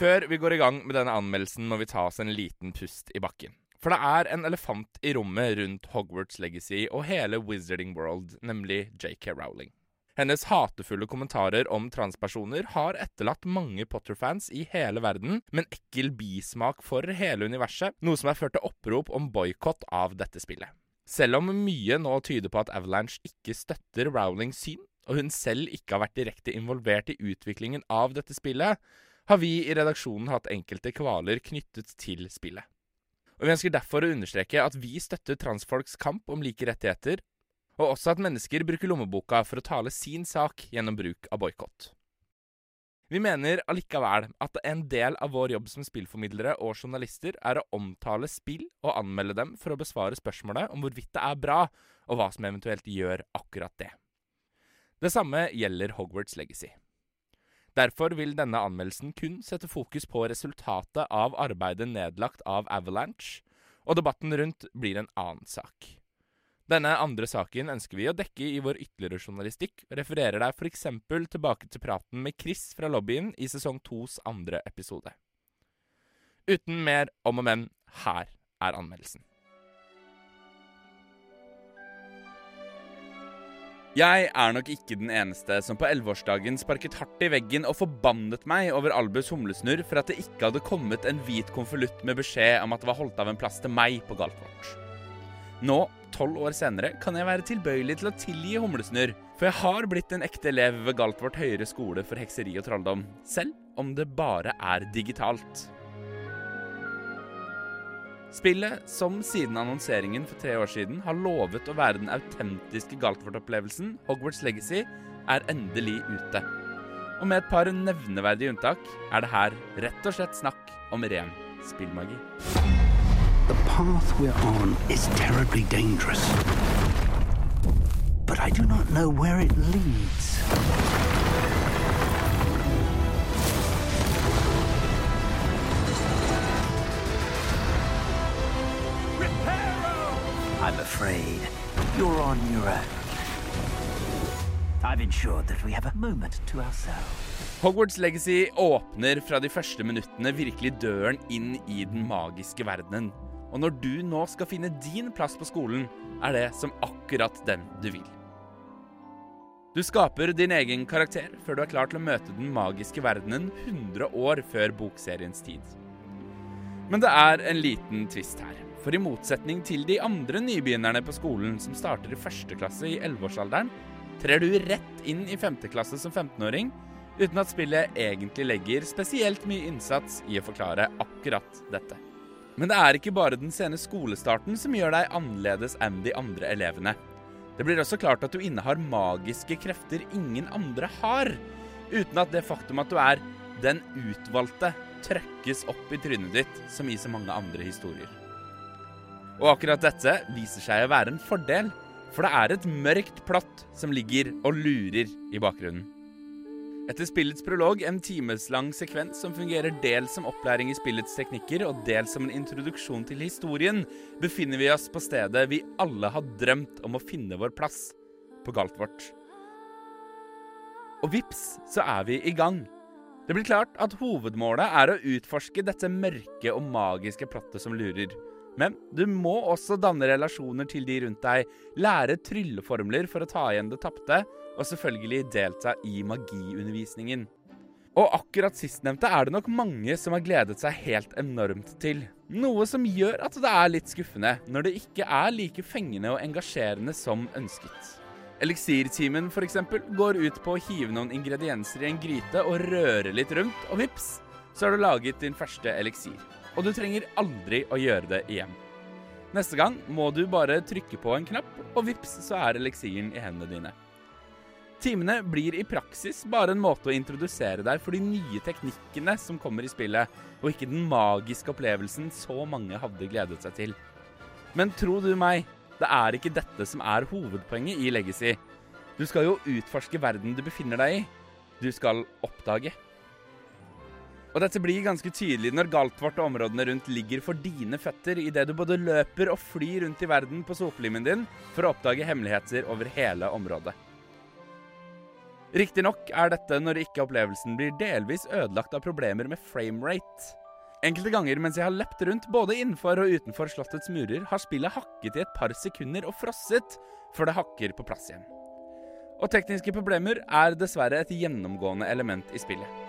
Før vi går i gang med denne anmeldelsen, må vi ta oss en liten pust i bakken. For det er en elefant i rommet rundt Hogwarts Legacy og hele Wizarding World, nemlig JK Rowling. Hennes hatefulle kommentarer om transpersoner har etterlatt mange Potter-fans i hele verden med en ekkel bismak for hele universet, noe som har ført til opprop om boikott av dette spillet. Selv om mye nå tyder på at Avalanche ikke støtter Rowlings syn, og hun selv ikke har vært direkte involvert i utviklingen av dette spillet, har vi i redaksjonen hatt enkelte kvaler knyttet til spillet. Og Vi ønsker derfor å understreke at vi støtter transfolks kamp om like rettigheter, og også at mennesker bruker lommeboka for å tale sin sak gjennom bruk av boikott. Vi mener allikevel at en del av vår jobb som spillformidlere og journalister er å omtale spill og anmelde dem for å besvare spørsmålet om hvorvidt det er bra, og hva som eventuelt gjør akkurat det. Det samme gjelder Hogwarts Legacy. Derfor vil denne anmeldelsen kun sette fokus på resultatet av arbeidet nedlagt av Avalanche, og debatten rundt blir en annen sak. Denne andre saken ønsker vi å dekke i vår ytterligere journalistikk, og refererer deg f.eks. tilbake til praten med Chris fra lobbyen i sesong tos andre episode. Uten mer om og men, her er anmeldelsen. Jeg er nok ikke den eneste som på elleveårsdagen sparket hardt i veggen og forbannet meg over Albus humlesnurr for at det ikke hadde kommet en hvit konvolutt med beskjed om at det var holdt av en plass til meg på Galtvort. Nå, tolv år senere, kan jeg være tilbøyelig til å tilgi humlesnurr, for jeg har blitt en ekte elev ved Galtvort høyere skole for hekseri og trolldom, selv om det bare er digitalt. Spillet, som siden annonseringen for tre år siden har lovet å være den autentiske Galtvort-opplevelsen, Hogwarts Legacy, er endelig ute. Og med et par nevneverdige unntak er det her rett og slett snakk om ren spillmagi. The path we're on is terribly dangerous. But I do not know where it leads. Afraid you're on your own. I've ensured that we have a moment to ourselves. Hogwarts Legacy åpner fra de første minuttene virkelig døren inn i den magiske verdenen. Og når du nå skal finne din plass på skolen, er det som akkurat den du vil. Du skaper din egen karakter før du er klar til å møte den magiske verdenen 100 år før bokseriens tid. Men det er en liten tvist her. For i motsetning til de andre nybegynnerne på skolen som starter i første klasse i 11-årsalderen, trer du rett inn i femte klasse som 15-åring, uten at spillet egentlig legger spesielt mye innsats i å forklare akkurat dette. Men det er ikke bare den sene skolestarten som gjør deg annerledes enn de andre elevene. Det blir også klart at du innehar magiske krefter ingen andre har, uten at det faktum at du er den utvalgte, trøkkes opp i trynet ditt, som i så mange andre historier. Og akkurat dette viser seg å være en fordel, for det er et mørkt plott som ligger og lurer i bakgrunnen. Etter spillets prolog, en timeslang sekvens som fungerer dels som opplæring i spillets teknikker og dels som en introduksjon til historien, befinner vi oss på stedet vi alle har drømt om å finne vår plass, på Galtvort. Og vips, så er vi i gang. Det blir klart at hovedmålet er å utforske dette mørke og magiske plottet som lurer. Men du må også danne relasjoner til de rundt deg, lære trylleformler for å ta igjen det tapte, og selvfølgelig delta i magiundervisningen. Og akkurat sistnevnte er det nok mange som har gledet seg helt enormt til. Noe som gjør at det er litt skuffende når det ikke er like fengende og engasjerende som ønsket. Eliksirtimen f.eks. går ut på å hive noen ingredienser i en gryte og røre litt rundt, og vips, så har du laget din første eliksir. Og du trenger aldri å gjøre det igjen. Neste gang må du bare trykke på en knapp, og vips, så er eliksiren i hendene dine. Timene blir i praksis bare en måte å introdusere deg for de nye teknikkene som kommer i spillet, og ikke den magiske opplevelsen så mange hadde gledet seg til. Men tro du meg, det er ikke dette som er hovedpoenget i Legacy. Du skal jo utforske verden du befinner deg i. Du skal oppdage. Og dette blir ganske tydelig når Galtvort og områdene rundt ligger for dine føtter idet du både løper og flyr rundt i verden på sopelimen din for å oppdage hemmeligheter over hele området. Riktignok er dette når ikke opplevelsen blir delvis ødelagt av problemer med framerate. Enkelte ganger mens jeg har løpt rundt både innenfor og utenfor slottets murer, har spillet hakket i et par sekunder og frosset før det hakker på plass igjen. Og tekniske problemer er dessverre et gjennomgående element i spillet.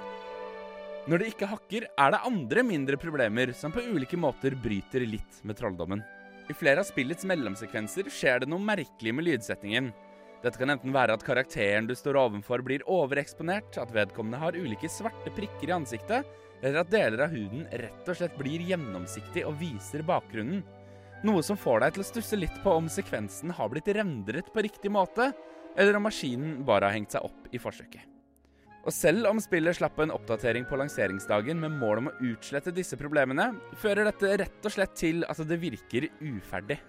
Når det ikke hakker, er det andre mindre problemer som på ulike måter bryter litt med trolldommen. I flere av spillets mellomsekvenser skjer det noe merkelig med lydsettingen. Dette kan enten være at karakteren du står ovenfor blir overeksponert, at vedkommende har ulike svarte prikker i ansiktet, eller at deler av huden rett og slett blir gjennomsiktig og viser bakgrunnen. Noe som får deg til å stusse litt på om sekvensen har blitt rendret på riktig måte, eller om maskinen bare har hengt seg opp i forsøket. Og selv om spillet slapp en oppdatering på lanseringsdagen med mål om å utslette disse problemene, fører dette rett og slett til at det virker uferdig.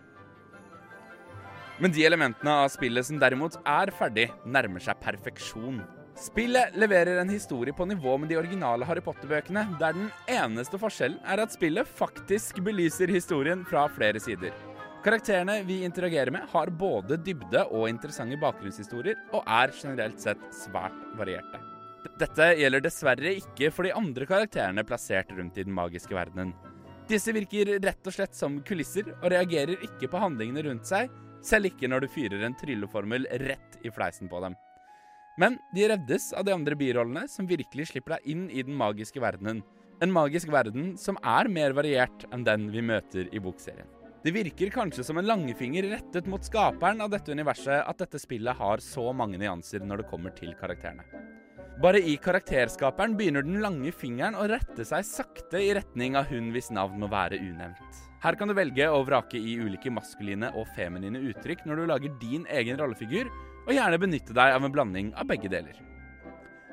Men de elementene av spillet som derimot er ferdig, nærmer seg perfeksjon. Spillet leverer en historie på nivå med de originale Harry Potter-bøkene, der den eneste forskjellen er at spillet faktisk belyser historien fra flere sider. Karakterene vi interagerer med, har både dybde og interessante bakgrunnshistorier, og er generelt sett svært varierte. Dette gjelder dessverre ikke for de andre karakterene plassert rundt i den magiske verdenen. Disse virker rett og slett som kulisser, og reagerer ikke på handlingene rundt seg, selv ikke når du fyrer en trylleformel rett i fleisen på dem. Men de reddes av de andre birollene, som virkelig slipper deg inn i den magiske verdenen. En magisk verden som er mer variert enn den vi møter i bokserien. Det virker kanskje som en langefinger rettet mot skaperen av dette universet at dette spillet har så mange nyanser når det kommer til karakterene. Bare i karakterskaperen begynner den lange fingeren å rette seg sakte i retning av hun hvis navn må være unevnt. Her kan du velge å vrake i ulike maskuline og feminine uttrykk når du lager din egen rollefigur, og gjerne benytte deg av en blanding av begge deler.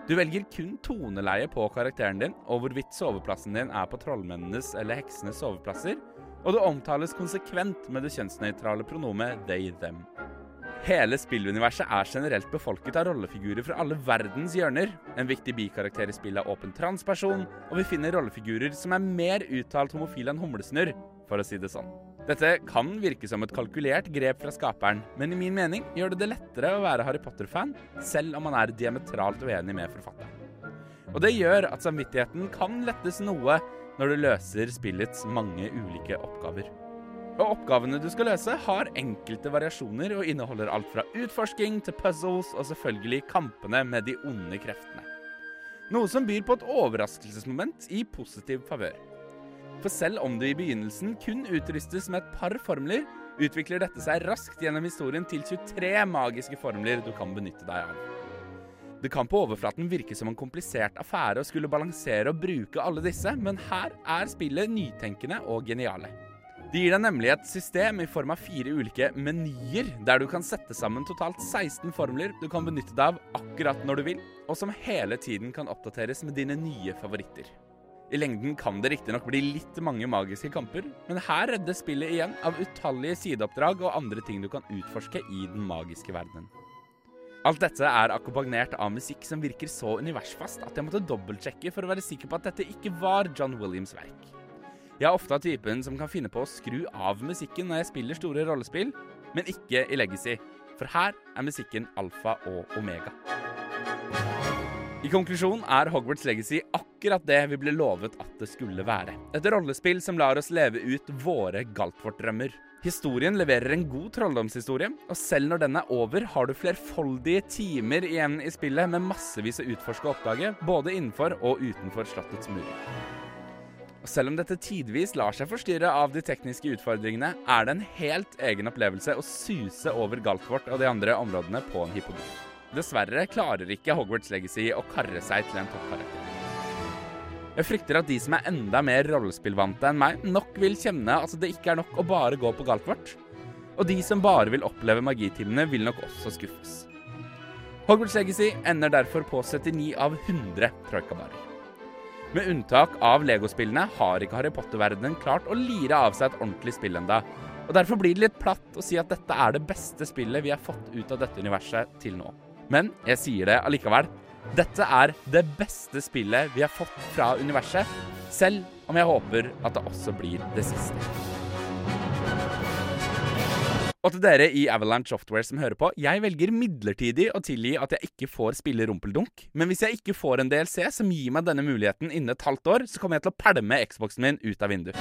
Du velger kun toneleie på karakteren din, og hvorvidt soveplassen din er på trollmennenes eller heksenes soveplasser, og det omtales konsekvent med det kjønnsnøytrale pronomet they-them. Hele spilluniverset er generelt befolket av rollefigurer fra alle verdens hjørner. En viktig bikarakter i spillet er åpen transperson, og vi finner rollefigurer som er mer uttalt homofile enn humlesnurr, for å si det sånn. Dette kan virke som et kalkulert grep fra skaperen, men i min mening gjør det det lettere å være Harry Potter-fan, selv om man er diametralt uenig med forfatteren. Og det gjør at samvittigheten kan lettes noe når du løser spillets mange ulike oppgaver. Og oppgavene du skal løse, har enkelte variasjoner og inneholder alt fra utforsking til puzzles og selvfølgelig kampene med de onde kreftene. Noe som byr på et overraskelsesmoment i positiv favør. For selv om du i begynnelsen kun utrustes med et par formler, utvikler dette seg raskt gjennom historien til 23 magiske formler du kan benytte deg av. Det kan på overflaten virke som en komplisert affære å skulle balansere og bruke alle disse, men her er spillet nytenkende og geniale. Det gir deg nemlig et system i form av fire ulike menyer, der du kan sette sammen totalt 16 formler du kan benytte deg av akkurat når du vil, og som hele tiden kan oppdateres med dine nye favoritter. I lengden kan det riktignok bli litt mange magiske kamper, men her reddes spillet igjen av utallige sideoppdrag og andre ting du kan utforske i den magiske verdenen. Alt dette er akkompagnert av musikk som virker så universfast at jeg måtte dobbeltsjekke for å være sikker på at dette ikke var John Williams' verk. Jeg er ofte av typen som kan finne på å skru av musikken når jeg spiller store rollespill, men ikke i Legacy, for her er musikken alfa og omega. I konklusjon er Hogwarts Legacy akkurat det vi ble lovet at det skulle være. Et rollespill som lar oss leve ut våre Galtvort-drømmer. Historien leverer en god trolldomshistorie, og selv når den er over, har du flerfoldige timer igjen i spillet med massevis å utforske og oppdage, både innenfor og utenfor slottets murer. Og selv om dette tidvis lar seg forstyrre av de tekniske utfordringene, er det en helt egen opplevelse å suse over Galtvort og de andre områdene på en hippodrom. Dessverre klarer ikke Hogwarts Legacy å karre seg til en toppkarakter. Jeg frykter at de som er enda mer rollespillvante enn meg, nok vil kjenne at det ikke er nok å bare gå på Galtvort. Og de som bare vil oppleve magitimene, vil nok også skuffes. Hogwarts Legacy ender derfor på 79 av 100 troikabarer. Med unntak av legospillene har ikke Harry Potter-verdenen klart å lire av seg et ordentlig spill enda. Og Derfor blir det litt platt å si at dette er det beste spillet vi har fått ut av dette universet til nå. Men jeg sier det allikevel. Dette er det beste spillet vi har fått fra universet, selv om jeg håper at det også blir det siste. Og til dere i Avalanche Software som hører på, jeg velger midlertidig å tilgi at jeg ikke får spille rumpeldunk. Men hvis jeg ikke får en DLC som gir meg denne muligheten innen et halvt år, så kommer jeg til å pælme Xboxen min ut av vinduet.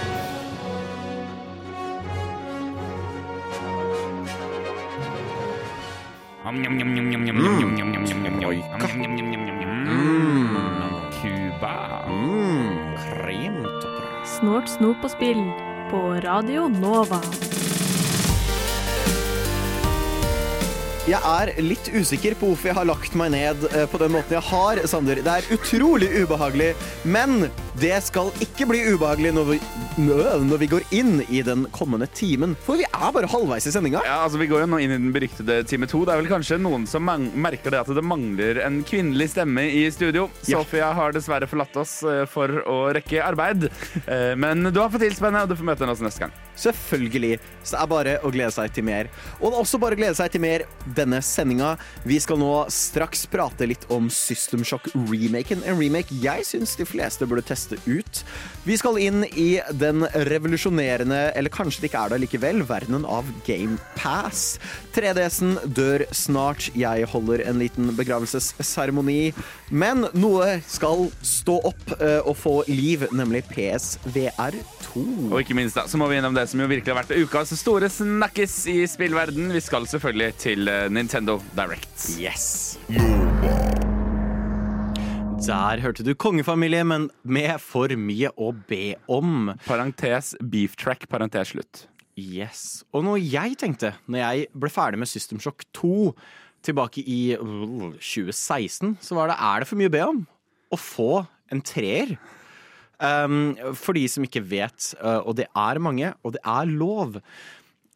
Snort, snop og spill på Radio Nova. Jeg er litt usikker på hvorfor jeg har lagt meg ned eh, på den måten jeg har, Sander. Det er utrolig ubehagelig, men det skal ikke bli ubehagelig når vi, når vi går inn i den kommende timen. For vi er bare halvveis i sendinga. Ja, altså Vi går jo nå inn i den beryktede time to. Det er vel kanskje noen som merker det at det mangler en kvinnelig stemme i studio. Ja. Sofia har dessverre forlatt oss eh, for å rekke arbeid. Eh, Men du har fått hilse på henne, og du får møte henne også neste gang. Selvfølgelig. Så det er bare å glede seg til mer. Og det er også bare å glede seg til mer denne sendinga. Vi skal nå straks prate litt om System Shock-remaken. En remake jeg syns de fleste burde teste ut. Vi skal inn i den revolusjonerende, eller kanskje det ikke er det likevel, verdenen av Game Pass. 3DS-en dør snart. Jeg holder en liten begravelsesseremoni. Men noe skal stå opp eh, og få liv, nemlig PSVR2. Og ikke minst da, så må vi gjennom det som jo virkelig har vært ukas store snakkis i spillverden. Vi skal selvfølgelig til eh, Nintendo Direct. Yes. Der hørte du kongefamilie, men med for mye å be om. Parentes beef track, parentes slutt. Yes. Og noe jeg tenkte når jeg ble ferdig med System Shock 2 tilbake i uh, 2016, så var det er det for mye å be om å få en treer. Um, for de som ikke vet, uh, og det er mange, og det er lov,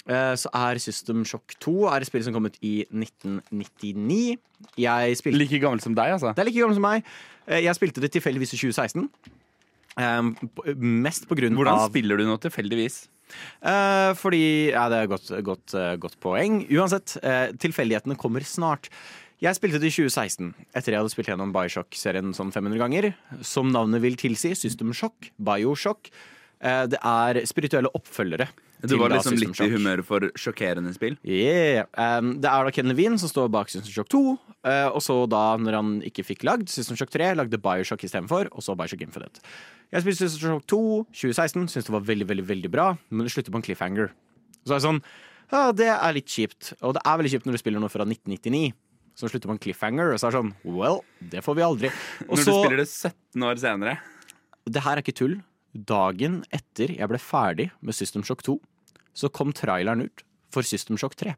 uh, så er System Shock 2 er et spill som kom ut i 1999. Jeg spilte Like gammel som deg, altså. det er like gammel som meg. Eh, Jeg spilte det tilfeldigvis i 2016. Um, mest på grunn Hvordan av spiller du nå tilfeldigvis? Eh, fordi Ja, det er godt, godt, eh, godt poeng. Uansett, tilfeldighetene kommer snart. Jeg spilte det i 2016, etter jeg hadde spilt gjennom Bioshock-serien sånn 500 ganger. Som navnet vil tilsi, System Shock, Bioshock. Det er spirituelle oppfølgere. Du var liksom litt i humør humøret for sjokkerende spill. Yeah. Um, det er da Ken Levine som står bak System Shock 2. Uh, og så da, når han ikke fikk lagd System Shock 3, lagde Bioshock istedenfor. Og så Bioshock Infinite. Jeg spilte System Shock 2 2016, syntes det var veldig veldig, veldig bra, men det slutter på en cliffhanger. Så er det sånn ja, Det er litt kjipt. Og det er veldig kjipt når du spiller noe fra 1999. Som slutter på en cliffhanger. Og så er det sånn Well, det får vi aldri. Og Når så, du spiller det 17 år senere. det her er ikke tull. Dagen etter jeg ble ferdig med System Shock 2, så kom traileren ut for System Shock 3.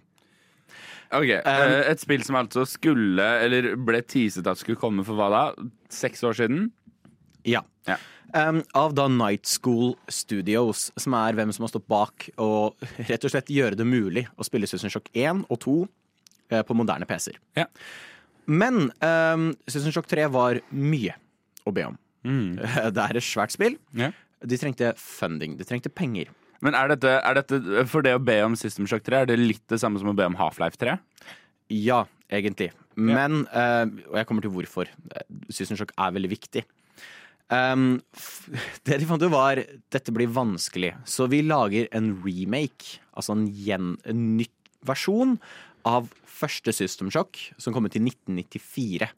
Ok, um, Et spill som altså skulle, eller ble teaset at skulle komme for hva da? Seks år siden? Ja. Ja. Um, av da Night School Studios, som er hvem som har stått bak og rett og slett gjøre det mulig å spille System Shock 1 og 2 uh, på moderne PC-er. Ja. Men um, System Shock 3 var mye å be om. Mm. (laughs) Det er et svært spill. Ja. De trengte funding. De trengte penger. Men er dette, er dette, for det å be om System Shock 3, er det litt det samme som å be om Half-Life 3? Ja, egentlig. Men eh, Og jeg kommer til hvorfor. System Shock er veldig viktig. Um, (laughs) det de fant ut, var dette blir vanskelig, så vi lager en remake. Altså en, gjen, en ny versjon av første System Shock, som kom ut i 1994.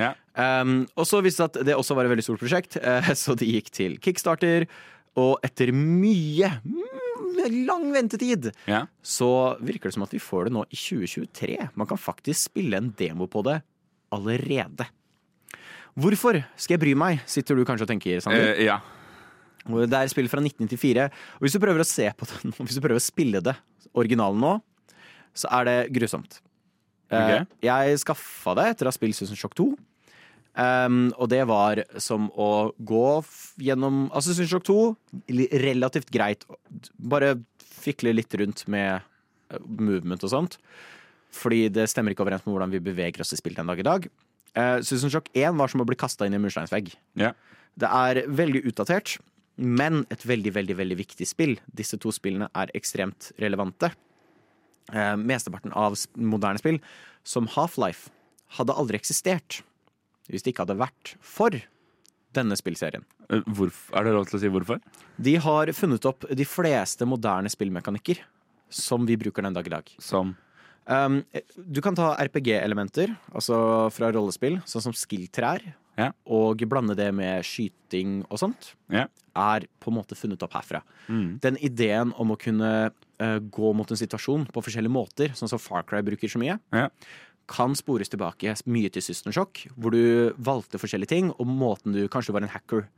Ja. Um, og så viste det at det også var et veldig stort prosjekt, uh, (laughs) så de gikk til Kickstarter. Og etter mye, lang ventetid, Ja. så virker det som at vi får det nå i 2023. Man kan faktisk spille en demo på det allerede. Hvorfor skal jeg bry meg, sitter du kanskje og tenker, Sander. Uh, ja. Det er spill fra 1994. Og hvis du prøver å se på det, (laughs) hvis du prøver å spille det originalen nå, så er det grusomt. Eh, Ok. Jeg skaffa det etter å ha spilt Susan Shock 2. Um, og det var som å gå gjennom Altså, Susan Shock 2, relativt greit. Bare fikle litt rundt med eh, movement og sånt. Fordi det stemmer ikke overens med hvordan vi beveger oss i spill den dag i dag. Uh, Susan Shock 1 var som å bli kasta inn i en mursteinsvegg. Yeah. Det er veldig utdatert, men et veldig, veldig veldig viktig spill. Disse to spillene er ekstremt relevante. Eh, mesteparten av moderne spill, som Half-Life, hadde aldri eksistert hvis det ikke hadde vært for denne spillserien. Hvorfor? er det lov til å si hvorfor? De har funnet opp de fleste moderne spillmekanikker som vi bruker den dag i dag. Som Um, du kan ta RPG-elementer, altså fra rollespill, sånn som skill-trær, Ja. og blande det med skyting og sånt, Ja. er på en måte funnet opp herfra. Mm. Den ideen om å kunne uh, gå mot en situasjon på forskjellige måter, sånn som Far Cry bruker så mye, Ja. kan spores tilbake mye til System Shock, hvor du valgte forskjellige ting, og måten du kanskje var en hacker.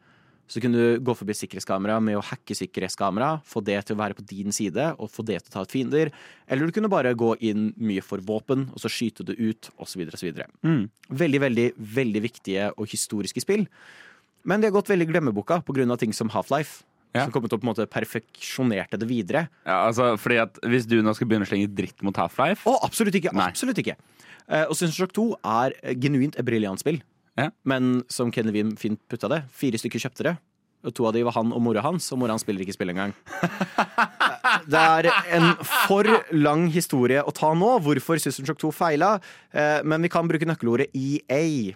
Så kunne du gå forbi et sikkerhetskamera med å hacke sikkerhetskamera, få det til å være på din side, og få det til å ta ut fiender. Eller du kunne bare gå inn mye for våpen, og så skyte det ut, osv. osv. Mm. Veldig, veldig, veldig viktige og historiske spill. Men de har gått veldig i glemmeboka pga. ting som Half-Life. Ja. Som kommet opp på en måte perfeksjonerte det videre. Ja, altså, fordi at Hvis du nå skal begynne å slenge dritt mot Half-Life Å, absolutt ikke! Nei. Absolutt ikke. Uh, og System 2 er genuint et briljant spill. Ja. Men som Kenny Wim fint putta det, fire stykker kjøpte det. Og to av de var han og mora hans, og mora hans spiller ikke spill engang. (laughs) Det er en for lang historie å ta nå, hvorfor System Shock 2 feila. Eh, men vi kan bruke nøkkelordet EA.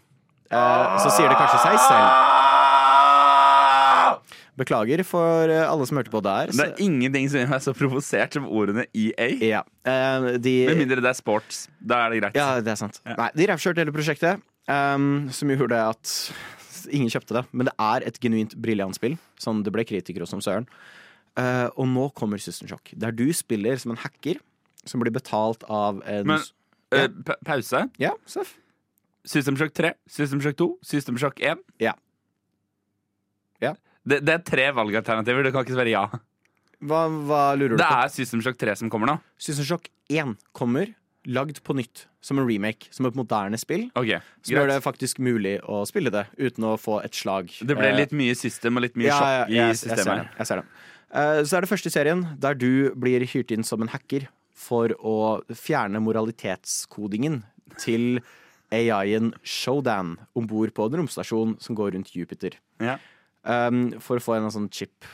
Eh, så sier det kanskje seg selv. Beklager for eh, alle som hørte på der. Det er ingenting som gjør meg så provosert som ordene EA. ja, de, Med mindre det er sports. Da er det greit. Ja, det er sant. Ja. Nei, de rævkjørte hele prosjektet, um, som gjorde at ingen kjøpte det. Men det er et genuint briljant spill. Sånn, det ble kritikere som søren. Uh, og nå kommer System Shock, der du spiller som en hacker som blir betalt av en Men eh, pa pause. Ja, Seff. System Shock 3, System Shock 2, System Shock 1. Ja. Ja. Det, det er tre valgalternativer. Du kan ikke svare ja. Hva, hva lurer du Det på? er System Shock 3 som kommer nå. System Shock 1 kommer, lagd på nytt, som en remake, som et moderne spill. Okay, Som gjør det faktisk mulig å spille det uten å få et slag. Det ble Eh, litt mye system og litt mye Ja, ja, sjokk i jeg- jeg systemet. den, Jeg ser det. Eh, så er det første serien der du blir hyrt inn som en hacker for å fjerne moralitetskodingen til AI-en Showdan om bord på en romstasjon som går rundt Jupiter. Ja. Um, for å få en sånn chip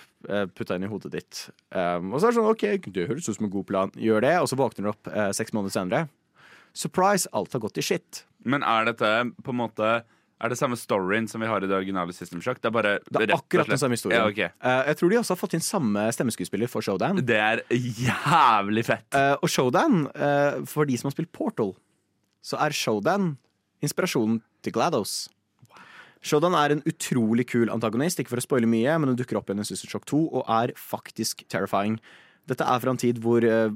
putta inn i hodet ditt. Um, og så er det sånn OK, det høres ut som en god plan. Gjør det, og så våkner du opp eh, seks måneder senere. Surprise, alt har gått i shit. Men er dette på en måte Er det samme storyen som vi har i det originale System Shock? Det er bare Det er akkurat den samme historien. Ja, okay. uh, jeg tror de også har fått inn samme stemmeskuespiller for Showdown. Det er jævlig fett. Uh, og Showdown, uh, for de som har spilt Portal, så er Showdown inspirasjonen til GLaDOS. Showdown er en utrolig kul antagonist, ikke for å spoile mye, men hun dukker opp igjen i Sister Shock 2 og er faktisk terrifying. Dette er fra en tid hvor uh,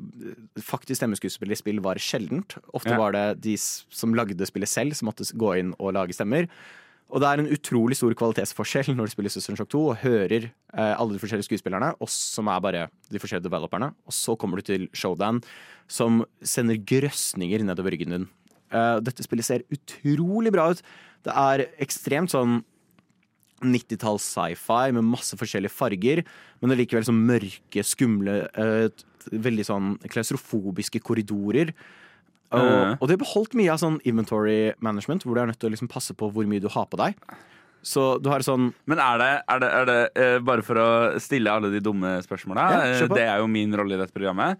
faktisk stemmeskuespill i spill var sjeldent. Ofte Ja. var det de som lagde spillet selv, som måtte gå inn og lage stemmer. Og det er en utrolig stor kvalitetsforskjell når du spiller Sister Shock 2 og hører uh, alle de forskjellige skuespillerne, oss som er bare de forskjellige developerne. Og så kommer du til Showdown, som sender grøsninger nedover ryggen din. Eh, dette spillet ser utrolig bra ut. Det er ekstremt sånn 90-talls sci-fi med masse forskjellige farger, men det er likevel sånn mørke, skumle, eh, veldig sånn klaustrofobiske korridorer. Og, Mhm. og det er beholdt mye av sånn inventory management, hvor du er nødt til å liksom passe på hvor mye du har på deg. Så du har sånn Men er det, er det, er det uh, bare for å stille alle de dumme spørsmåla Ja, eh. Det er jo min rolle i dette programmet.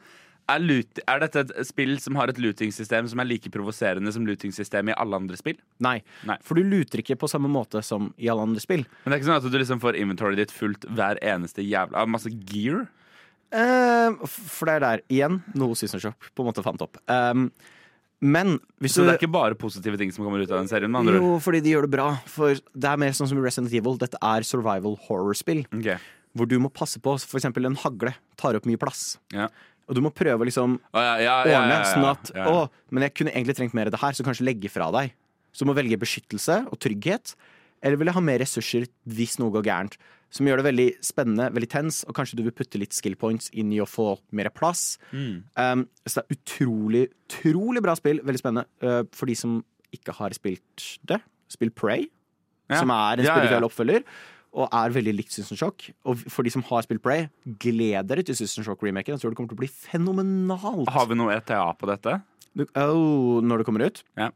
Er, loot, er dette et spill som har et looting-system som er like provoserende som looting-systemet i alle andre spill? Nei. Nei. For du luter ikke på samme måte som i alle andre spill. Men det er ikke sånn at du liksom får inventoryet ditt fullt hver eneste jævla Av masse gear? Uh, for det er der igjen noe Season Shop på en måte fant opp. Um, men hvis Så du det er ikke bare positive ting som kommer ut av den serien? Jo, fordi de gjør det bra. For det er mer sånn som Resident Evil. Dette er survival horror-spill. Okay. hvor du må passe på f.eks. en hagle tar opp mye plass. Ja. Og du må prøve å liksom ja, ja, ja, ordne sånn at. Å, men jeg kunne egentlig trengt mer av det her, så kanskje legge fra deg. Så du må velge beskyttelse og trygghet. Eller vil jeg ha mer ressurser hvis noe går gærent? Som gjør det veldig spennende, veldig tens, og kanskje du vil putte litt skill points inn i å få mer plass. Mm. Um, så det er utrolig, utrolig bra spill. Veldig spennende. Uh, for de som ikke har spilt det, spill Prey, Ja. som er en spirituell oppfølger. Og er veldig likt System Shock. Og for de som har spilt Play, gled dere til System Shock-remaken. Jeg tror det kommer til å bli fenomenalt. Har vi noe ETA på dette? Du, oh, når det kommer ut? Ja.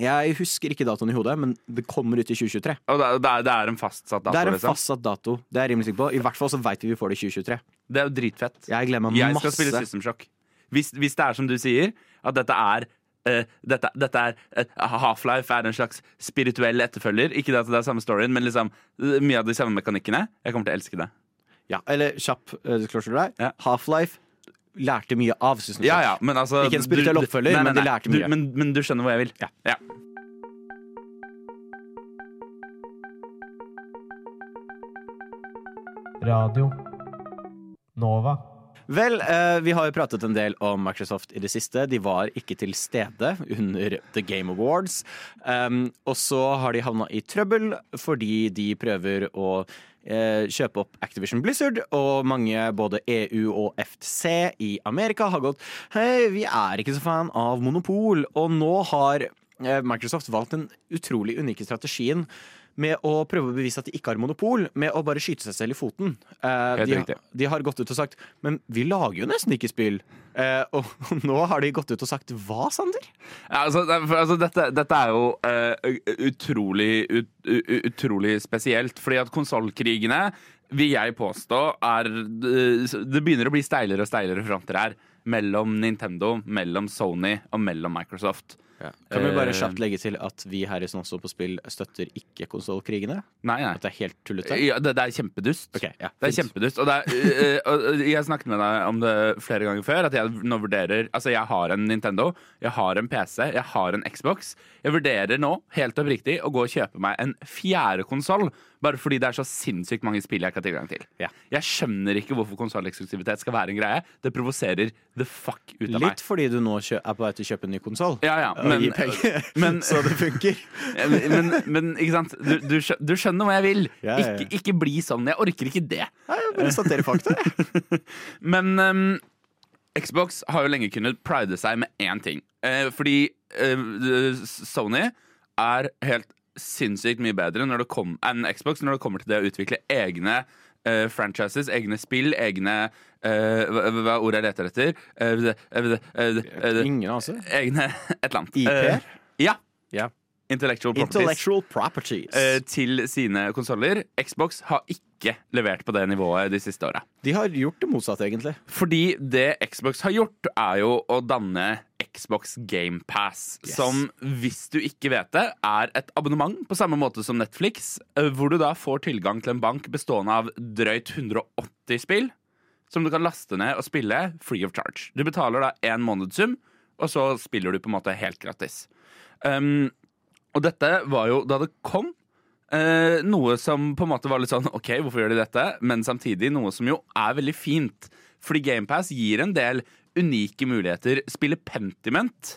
Jeg husker ikke datoen i hodet, men det kommer ut i 2023. Og det, er- det, er, en fastsatt dato? Det er en liksom. fastsatt dato. Det er jeg rimelig sikker på. I hvert fall så veit vi vi får det i 2023. Det er jo dritfett. Jeg gleder meg Jeg skal spille System Shock. Hvis, hvis det er som du sier, at dette er eh, dette, dette er eh, Half-Life er en slags spirituell etterfølger. Ikke at det er samme storyen, men liksom eh, mye av de samme mekanikkene. Jeg kommer til å elske det. Ja, eller kjapp disclosure der. Ja. Half-Life lærte mye av System jeg. Ja, ja, men altså Ikke en spirituell oppfølger, nei, nei, men de lærte mye. Du, men, men du skjønner hvor jeg vil? Ja. ja. Radio Nova. Vel, eh, vi har jo pratet en del om Microsoft i det siste. De var ikke til stede under The Game Awards. Um, og så har de havna i trøbbel fordi de prøver å eh, kjøpe opp Activision Blizzard, og mange, både EU og FTC i Amerika, har gått Hei, vi er ikke så fan av monopol. Og nå har eh, Microsoft valgt den utrolig unike strategien med å prøve å bevise at de ikke har monopol, med å bare skyte seg selv i foten. Eh, de, de har gått ut og sagt Men vi lager jo nesten ikke spill. Eh, og (laughs) nå har de gått ut og sagt hva, Sander? Ja, altså, for, altså, dette, dette er jo uh, utrolig, ut, ut, utrolig spesielt, fordi at konsollkrigene vil jeg påstå er eh, Det begynner å bli steilere og steilere fronter her. Mellom Nintendo, mellom Sony og mellom Microsoft. Kan vi bare Eh, kjapt legge til at vi her i Snåså på spill støtter ikke konsollkrigene? Nei, nei. At det er helt tullete? Ja, det, det er kjempedust. Okay, ja, Det er kjempedust. Og, det er, øh, øh, og jeg har snakket med deg om det flere ganger før. At jeg nå vurderer Altså, jeg har en Nintendo, jeg har en PC, jeg har en Xbox. Jeg vurderer nå, helt oppriktig, å gå og kjøpe meg en fjerde konsoll. Bare fordi det er så sinnssykt mange spill jeg ikke har tilgang til. Ja. Jeg skjønner ikke hvorfor konsolleksklusivitet skal være en greie. Det provoserer the fuck ut av meg. Litt fordi du nå er på vei til å kjøpe en ny konsoll. Ja, ja, Og gi penger. (laughs) men, (laughs) Så det funker. men, men ikke sant? Du, du, du skjønner hva jeg vil. Ikke, ikke bli sånn. Jeg orker ikke det. Nei, jeg bare staterer fakta. jeg. (laughs) Men um, Xbox har jo lenge kunnet pride seg med én ting. Eh, fordi eh, Sony er helt sinnssykt mye bedre kom, enn Xbox når det kommer til det å utvikle egne uh, franchises, egne spill, egne uh, hva, er ordet jeg leter etter? Uh, Ingen, altså. Egne et eller annet. IP-er? Ja. Yeah. Intellectual properties. Intellectual properties. til sine konsoller. Xbox har ikke levert på det nivået de siste åra. De har gjort det motsatte, egentlig. Fordi det Xbox har gjort, er jo å danne Xbox GamePass. Yes. Som, hvis du ikke vet det, er et abonnement på samme måte som Netflix. eh, Hvor du da får tilgang til en bank bestående av drøyt 180 spill. Som du kan laste ned og spille free of charge. Du betaler da én månedssum, og så spiller du på en måte helt gratis. Um, og dette var jo da det kom. Eh, noe som på en måte var litt sånn OK, hvorfor gjør de dette? Men samtidig noe som jo er veldig fint. Fordi GamePass gir en del unike muligheter. Spille Pentiment,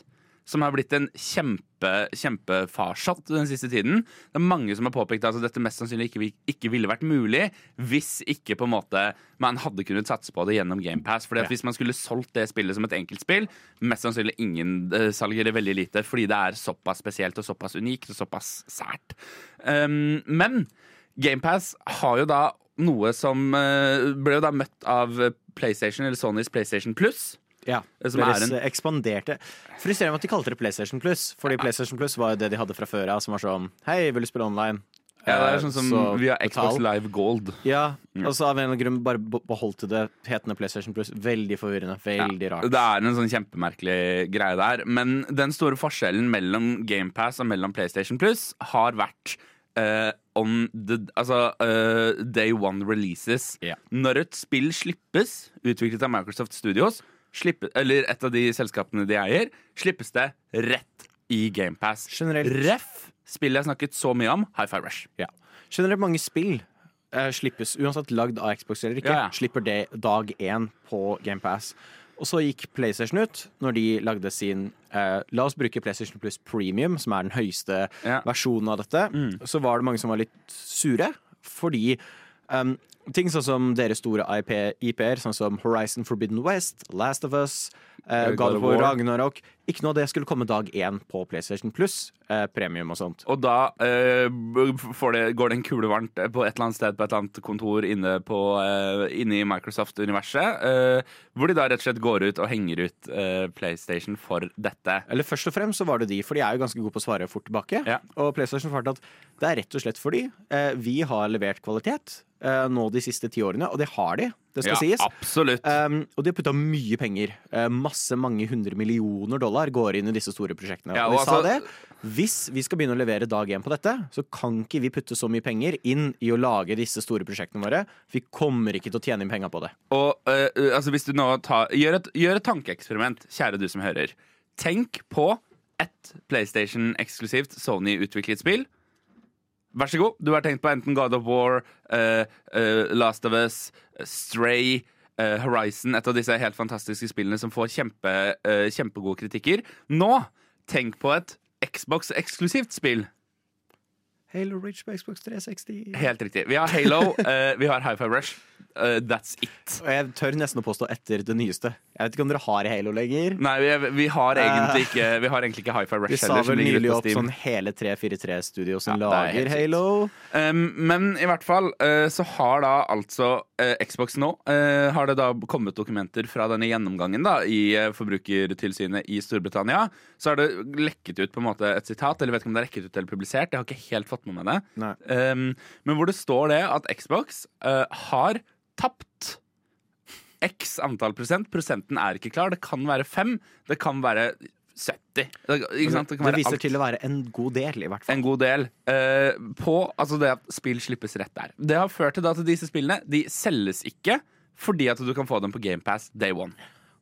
som har blitt en kjempe, kjempefarsott den siste tiden. Det er mange som har påpekt at dette mest sannsynlig ikke, ikke ville vært mulig hvis ikke på en måte man hadde kunnet satse på det gjennom GamePass. Fordi at Ja. Hvis man skulle solgt det spillet som et enkeltspill, mest sannsynlig ingen uh, salger det veldig lite, fordi det er såpass spesielt og såpass unikt og såpass sært. Um, men GamePass har jo da noe som uh, ble jo da møtt av PlayStation, eller Sonys PlayStation Plus. Ja, Som Deres er en- eh, ekspanderte Frustrerende at de kalte det PlayStation Plus. Fordi PlayStation Plus var jo det de hadde fra før av, som var sånn Hei, vil du spille online? Ja, det Eh, er sånn som så Vi har Xbox betal. Live Gold. Ja, og så av en eller annen grunn bare beholdt det hetende PlayStation Plus. Veldig forvirrende. Veldig rart. Det er en sånn kjempemerkelig greie der. Men den store forskjellen mellom GamePass og mellom PlayStation Plus har vært uh, on the Altså uh, day one releases. Ja. Når et spill slippes, utviklet av Microsoft Studios, slippe, eller et av de selskapene de eier, slippes det rett i GamePass. Generelt. Ref spillet jeg snakket så mye om, High Five Rush. Ja. Generelt mange spill eh, slippes, uansett lagd av Xbox eller ikke, Ja, ja. slipper det dag én på GamePass. Og så gikk PlayStation ut når de lagde sin eh, La oss bruke PlayStation Plus Premium, som er den høyeste versjonen av dette. Så var det mange som var litt sure, fordi um, ting sånn som deres store IP, IP-er, sånn som Horizon Forbidden West, Last of Us, uh, God of War. Ragnarok Ikke noe det skulle komme dag én på PlayStation Plus, Uh, premium og sånt. Og da uh, får det, går det en kule varmt på et eller annet sted på et eller annet kontor inne, på, uh, inne i Microsoft-universet, eh, hvor de da rett og slett går ut og henger ut eh, PlayStation for dette. Eller først og fremst så var det de, for de er jo ganske gode på å svare fort tilbake. Ja. Og PlayStation svarte at det er rett og slett fordi eh, vi har levert kvalitet eh, nå de siste ti årene, og det har de, det skal Ja, sies. absolutt. Um, og de har putta mye penger. Uh, masse, mange hundre millioner dollar går inn i disse store prosjektene. Ja, og de altså... sa det. Hvis vi skal begynne å levere dag én på dette, så kan ikke vi putte så mye penger inn i å lage disse store prosjektene våre. Vi kommer ikke til å tjene inn penger på det. Og uh, altså hvis du nå tar, gjør, et, gjør et tankeeksperiment, kjære du som hører. Tenk på ett PlayStation-eksklusivt Sony-utviklet spill. Vær så god. Du har tenkt på enten God of War, uh, uh, Last of Us, Stray, uh, Horizon, et av disse helt fantastiske spillene som får kjempe, kjempegode kritikker. Nå, tenk på et Xbox-eksklusivt spill. Halo Reach på Xbox 360. Helt riktig. Vi har Halo, vi har High Five Rush. Eh, that's it. Og jeg tør nesten å påstå etter det nyeste. Jeg vet ikke om dere har Halo lenger. Nei, vi, vi har egentlig ikke Vi har egentlig ikke Hi-Fi Rush sa heller. som vel ligger ute nylig opp sånn hele 343-studio som Ja, er lager. Halo. Um, men i hvert fall uh, så har da altså uh, Xbox nå eh, Har det da kommet dokumenter fra denne gjennomgangen da i eh, Forbrukertilsynet i Storbritannia. Så har det lekket ut på en måte et sitat, eller vet ikke om det er lekket ut eller publisert. Jeg har ikke helt fått med meg det. Um, men hvor det står det at Xbox eh, har tapt x antall prosent. Prosenten er ikke klar. Det kan være fem. Det kan være 70. Det, kan Det være viser alt til å være en god del, i hvert fall. en god del eh, på altså det at spill slippes rett der. Det har ført til at disse spillene De selges ikke fordi at du kan få dem på GamePass day one.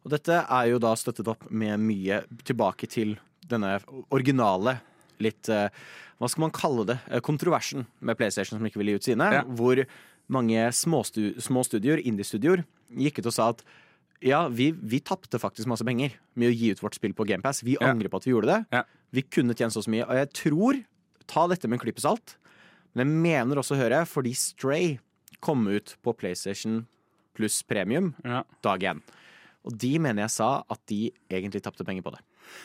Og dette er jo da støttet opp med mye tilbake til denne originale, litt eh, Hva skal man kalle det? Eh, Kontroversen med PlayStation som ikke ville gi ut sine. Ja. Hvor mange småstu små studioer, indie-studioer, gikk ut og sa at ja, vi, vi tapte faktisk masse penger med å gi ut vårt spill på GamePass. Vi Ja. angrer på at vi gjorde det. Ja. Vi kunne tjent så mye. Og jeg tror Ta dette med en klype salt. Men jeg mener også å høre, fordi Stray kom ut på PlayStation pluss premium Ja. dag én. Og de mener jeg sa at de egentlig tapte penger på det.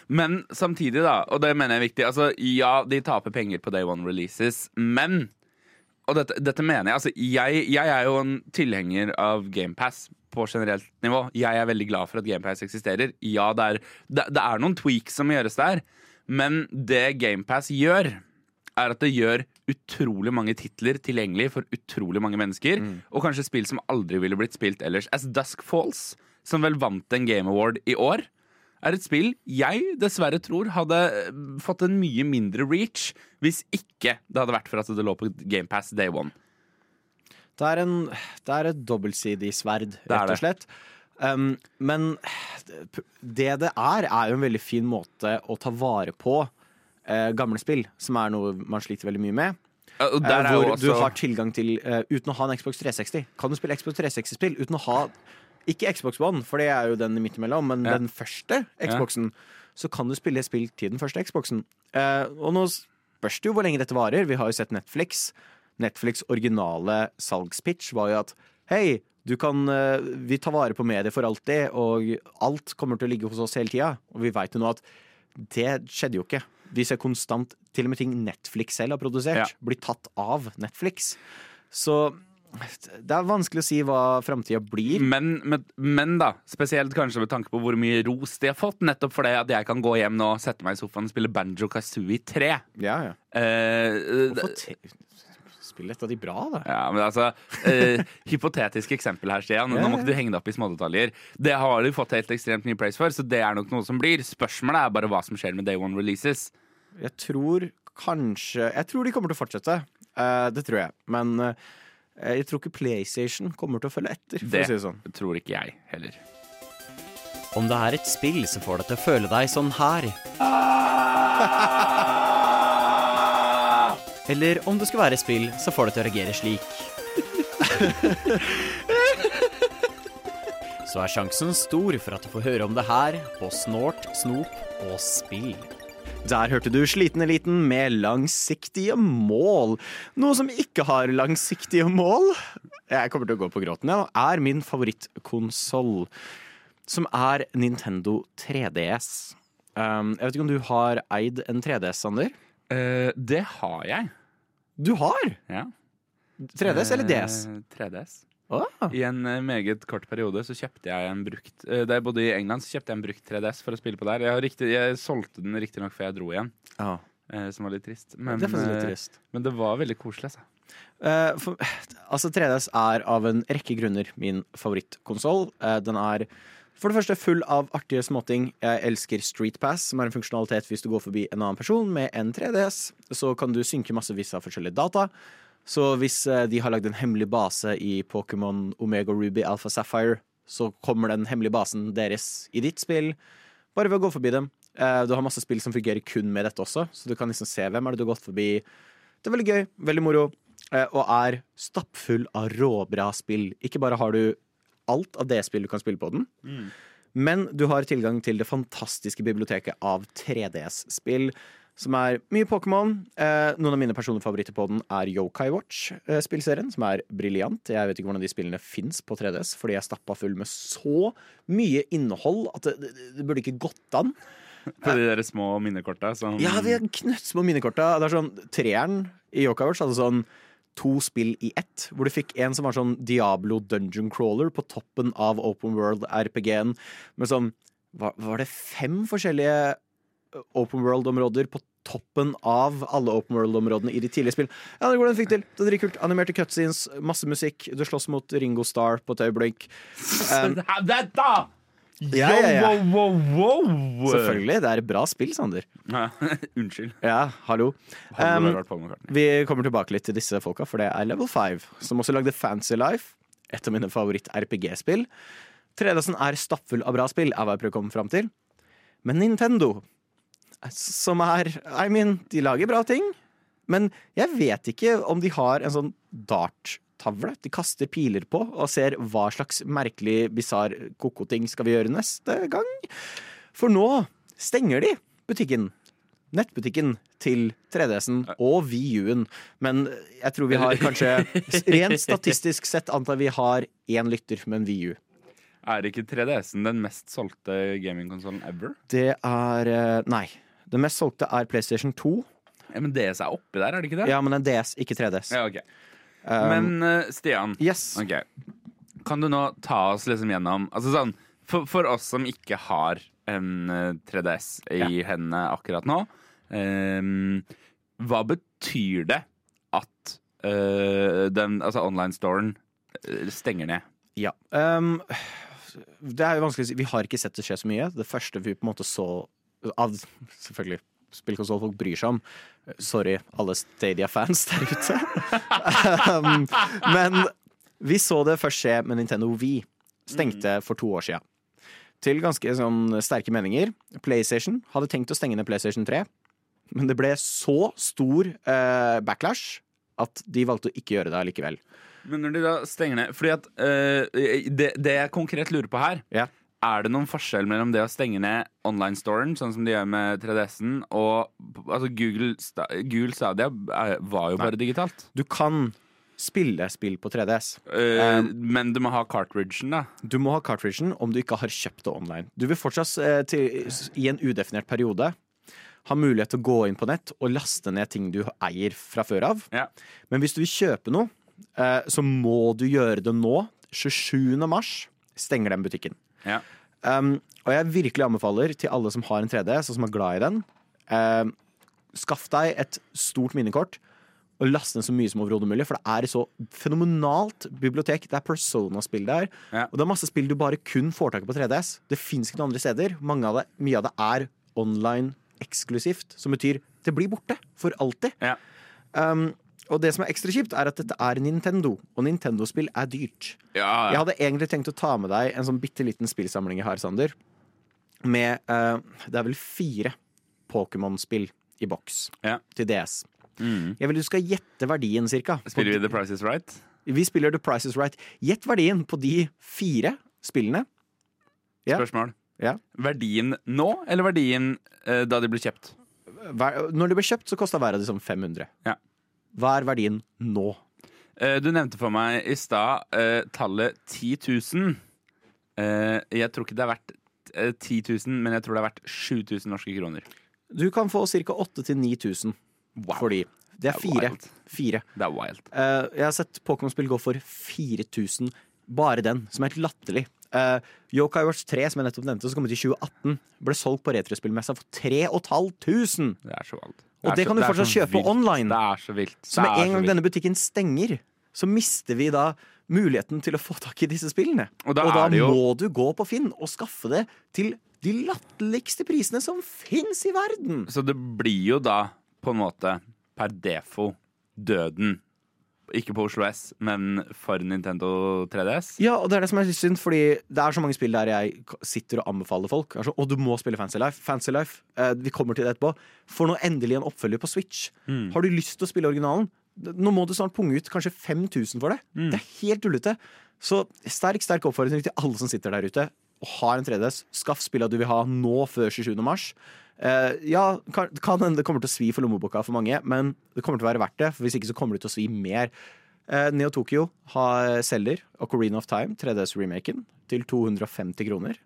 Men samtidig, da, og det mener jeg er viktig Altså, ja, de taper penger på day one releases, men Og dette, dette mener jeg. Altså, jeg, jeg er jo en tilhenger av GamePass på generelt nivå. Jeg er veldig glad for at GamePass eksisterer. Ja, det er, det, det er noen tweaks som gjøres der, men det GamePass gjør, er at det gjør utrolig mange titler tilgjengelig for utrolig mange mennesker. Og kanskje spill som aldri ville blitt spilt ellers. As Dusk Falls, som vel vant en Game Award i år, er et spill jeg dessverre tror hadde eh, fått en mye mindre reach hvis ikke det hadde vært for at det lå på GamePass day one. Det er, en, det er et dobbeltsidig sverd, er rett og slett. Um, men det det er, er jo en veldig fin måte å ta vare på uh, gamle spill, som er noe man sliter veldig mye med. Uh, og der er jo du har tilgang til uh, Uten å ha en Xbox 360. Kan du spille Xbox 360-spill uten å ha Ikke Xbox One, for det er jo den midt imellom, men Ja. den første Xboxen. Så kan du spille spill til den første Xboxen. Eh, og nå spørs det jo hvor lenge dette varer. Vi har jo sett Netflix. Netflix' originale salgspitch var jo at hei, du kan, eh, vi tar vare på medier for alltid, og alt kommer til å ligge hos oss hele tida. Og vi veit jo nå at det skjedde jo ikke. Vi ser konstant til og med ting Netflix selv har produsert, Ja. blir tatt av Netflix. Så det er vanskelig å si hva framtida blir. Men, men, men da, spesielt kanskje med tanke på hvor mye ros de har fått, nettopp for det at jeg kan gå hjem nå, sette meg i sofaen og spille Banjo Kazooie 3. Ja, ja. Eh, Spill et av de bra, da. Ja, men altså eh, (laughs) Hypotetisk eksempel her, Stian. Nå må ikke du henge deg opp i smådetaljer. Det har du fått helt ekstremt mye praise for, så det er nok noe som blir. Spørsmålet er bare hva som skjer med Day One Releases. Jeg tror kanskje Jeg tror de kommer til å fortsette. Eh, det tror jeg. Men eh, jeg tror ikke PlayStation kommer til å følge etter, for Det å si det sånn. tror ikke jeg heller. Om det er et spill som får deg til å føle deg sånn her (laughs) Eller om det skulle være et spill som får deg til å reagere slik. (laughs) så er sjansen stor for at du får høre om det her på Snort, Snop og Spill. Der hørte du Sliten Eliten med langsiktige mål. Noe som ikke har langsiktige mål, jeg kommer til å gå på gråten, ja, er min favorittkonsoll. Som er Nintendo 3DS. Um, jeg vet ikke om du har eid en 3DS, Sander? Uh, det har jeg. Du har! Ja. 3DS eller DS? Uh, 3DS. Åh. I en eh, meget kort periode så kjøpte jeg en brukt Det Da jeg bodde i England, så kjøpte jeg en brukt 3DS for å spille på der. Jeg, har riktig, jeg solgte den riktignok før jeg dro igjen, Ja. eh, som var litt trist. Men, det er litt eh, trist. men det var veldig koselig. Altså. Uh, for, altså 3DS er av en rekke grunner min favorittkonsoll. Uh, den er for det første full av artige småting. Jeg elsker Street Pass, som er en funksjonalitet hvis du går forbi en annen person med en 3DS. Så kan du synke massevis av forskjellige data. Så hvis eh, de har lagd en hemmelig base i Pokémon Omega Ruby Alpha Sapphire, så kommer den hemmelige basen deres i ditt spill, bare ved å gå forbi dem. Eh, Du har masse spill som fungerer kun med dette også, så du kan liksom se hvem er det du har gått forbi. Det er veldig gøy, veldig moro, eh, og er stappfull av råbra spill. Ikke bare har du alt av det spillet du kan spille på den, men du har tilgang til det fantastiske biblioteket av 3DS-spill. Som er mye Pokémon. Eh, noen av mine personlige favoritter på den er Yokai Watch-spillserien, som er briljant. Jeg vet ikke hvordan de spillene fins på 3DS, fordi jeg stappa full med så mye innhold at det, det, det burde ikke gått an. På de der små minnekorta som Ja, de er knøttsmå minnekorta. Det er sånn, Treeren i Yokai Watch hadde sånn to spill i ett, hvor du fikk en som var sånn Diablo Dungeon Crawler på toppen av Open World RPG-en, med sånn var, var det fem forskjellige eh, Open World-områder på toppen av alle Open World-områdene i de tidlige spill. Ja, det går den de fikk til. Det er dritkult. Animerte cutscenes, masse musikk. Du slåss mot Ringo Starr på et øyeblikk. Um, (laughs) Dette! Ja, ja, ja. Wow, wow, wow! selvfølgelig. Det er et bra spill, Sander. Ja, (laughs) Unnskyld. Ja, hallo. Um. Vi kommer tilbake litt til disse folka, for det er Level 5, som også lagde Fancy Life, et av mine favoritt-RPG-spill. 3DS-en er stappfull av bra spill, er hva jeg prøver å komme fram til. Men Nintendo, som er I mean, de lager bra ting, men jeg vet ikke om de har en sånn darttavle de kaster piler på, og ser hva slags merkelig, bisarr koko-ting skal vi gjøre neste gang. For nå stenger de butikken. Nettbutikken til 3DS-en og VU-en. Men jeg tror vi har kanskje Rent statistisk sett antar vi har én lytter med en VU. Er ikke 3DS-en den mest solgte gamingkonsollen ever? Det er eh, Nei. Det mest solgte er PlayStation 2. Ja, men DS er oppi der, er det ikke det? Ja, men en DS, ikke 3DS. Ja, ok. Um, Men eh, Stian, yes. okay. kan du nå ta oss liksom gjennom Altså sånn, for, for oss som ikke har en eh, 3DS i hendene akkurat nå, um, hva betyr det at uh, den, altså online-storen eh, stenger ned? Ja. Um, det er jo vanskelig å si. Vi har ikke sett det skje så mye. Det første vi på en måte så av selvfølgelig spillkonsollfolk bryr seg om. Sorry, alle Stadia-fans der ute. (laughs) um, men vi så det først skje med Nintendo Wii. Stengte for to år siden. Til ganske sånn sterke meninger. PlayStation hadde tenkt å stenge ned PlayStation 3, men det ble så stor uh, backlash at de valgte å ikke gjøre det allikevel. Men når de da stenger ned Fordi at uh, det, det jeg konkret lurer på her Ja. Er det noen forskjell mellom det å stenge ned online-storen, sånn som de gjør med 3DS-en, og altså Google, Google Stadia var jo bare digitalt? Du kan spille spill på 3DS. Uh, Um, men du må ha cartridgen, da. Du må ha cartridgen om du ikke har kjøpt det online. Du vil fortsatt uh, til, i en udefinert periode ha mulighet til å gå inn på nett og laste ned ting du eier fra før av. Ja. Men hvis du vil kjøpe noe, uh, så må du gjøre det nå. 27. mars stenger den butikken. Ja. Um, og jeg virkelig anbefaler til alle som har en 3DS og som er glad i den, um, skaff deg et stort minnekort og last ned så mye som overhodet mulig, for det er et så fenomenalt bibliotek. Det er Persona-spill der, Ja. og det er masse spill du bare kun får tak i på 3DS. Det fins ikke noen andre steder. Mange av det, mye av det er online eksklusivt, som betyr det blir borte for alltid. Ja. Um, og det som er ekstra kjipt, er at dette er Nintendo, og Nintendo-spill er dyrt. Ja, Jeg hadde egentlig tenkt å ta med deg en sånn bitte liten spillsamling jeg har, Sander. Med uh, Det er vel fire Pokémon-spill i boks Ja. til DS. Mm. Jeg vil du skal gjette verdien, cirka. Spiller vi The Price Is Right? Vi spiller The Price is Right. Gjett verdien på de fire spillene. Ja. Spørsmål. Ja. Verdien nå, eller verdien uh, da de ble kjøpt? Hver, når de ble kjøpt, så kosta hver av de sånn 500. Ja. Hva er verdien nå? Eh, du nevnte for meg i stad eh, tallet 10 000. Eh, jeg tror ikke det er verdt eh, 10 000, men jeg tror det er verdt 7000 norske kroner. Du kan få ca. 8000-9000 for de. Det er Det er fire. fire. Det er wild. Eh, jeg har sett Pokémon-spill gå for 4000. Bare den, som er helt latterlig. Uh, Yokai Watch 3, som jeg nettopp nevnte, som kom ut i 2018, ble solgt på retrospillmessa for 3500. Det er så wild. Og det det kan du fortsatt kjøpe vilt. online. Det er så vilt. Så med en gang denne butikken stenger, så mister vi da muligheten til å få tak i disse spillene. Og da det jo- må du gå på Finn og skaffe det til de latterligste prisene som fins i verden. Så det blir jo da på en måte per defo døden. Ikke på Oslo S, men for Nintendo 3DS. Ja, og det er det som er litt synd, fordi det er så mange spill der jeg sitter og anbefaler folk. Altså, og du må spille Fancy Life. Fancy Life, eh, Vi kommer til det etterpå. Får nå endelig en oppfølger på Switch. Mm. Har du lyst til å spille originalen? Nå må du snart punge ut kanskje 5000 for det. Mm. Det er helt tullete. Så sterk, sterk oppfordring til alle som sitter der ute og har en 3DS. Skaff spillene du vil ha nå før 27. mars. Uh, ja, kan kan hende det kommer til å svi for lommeboka for mange, men det kommer til å være verdt det. For hvis ikke så kommer det til å svi mer. Uh, Neo Tokyo har selger Ocarina of Time, 3DS-remaken, til 250 kroner.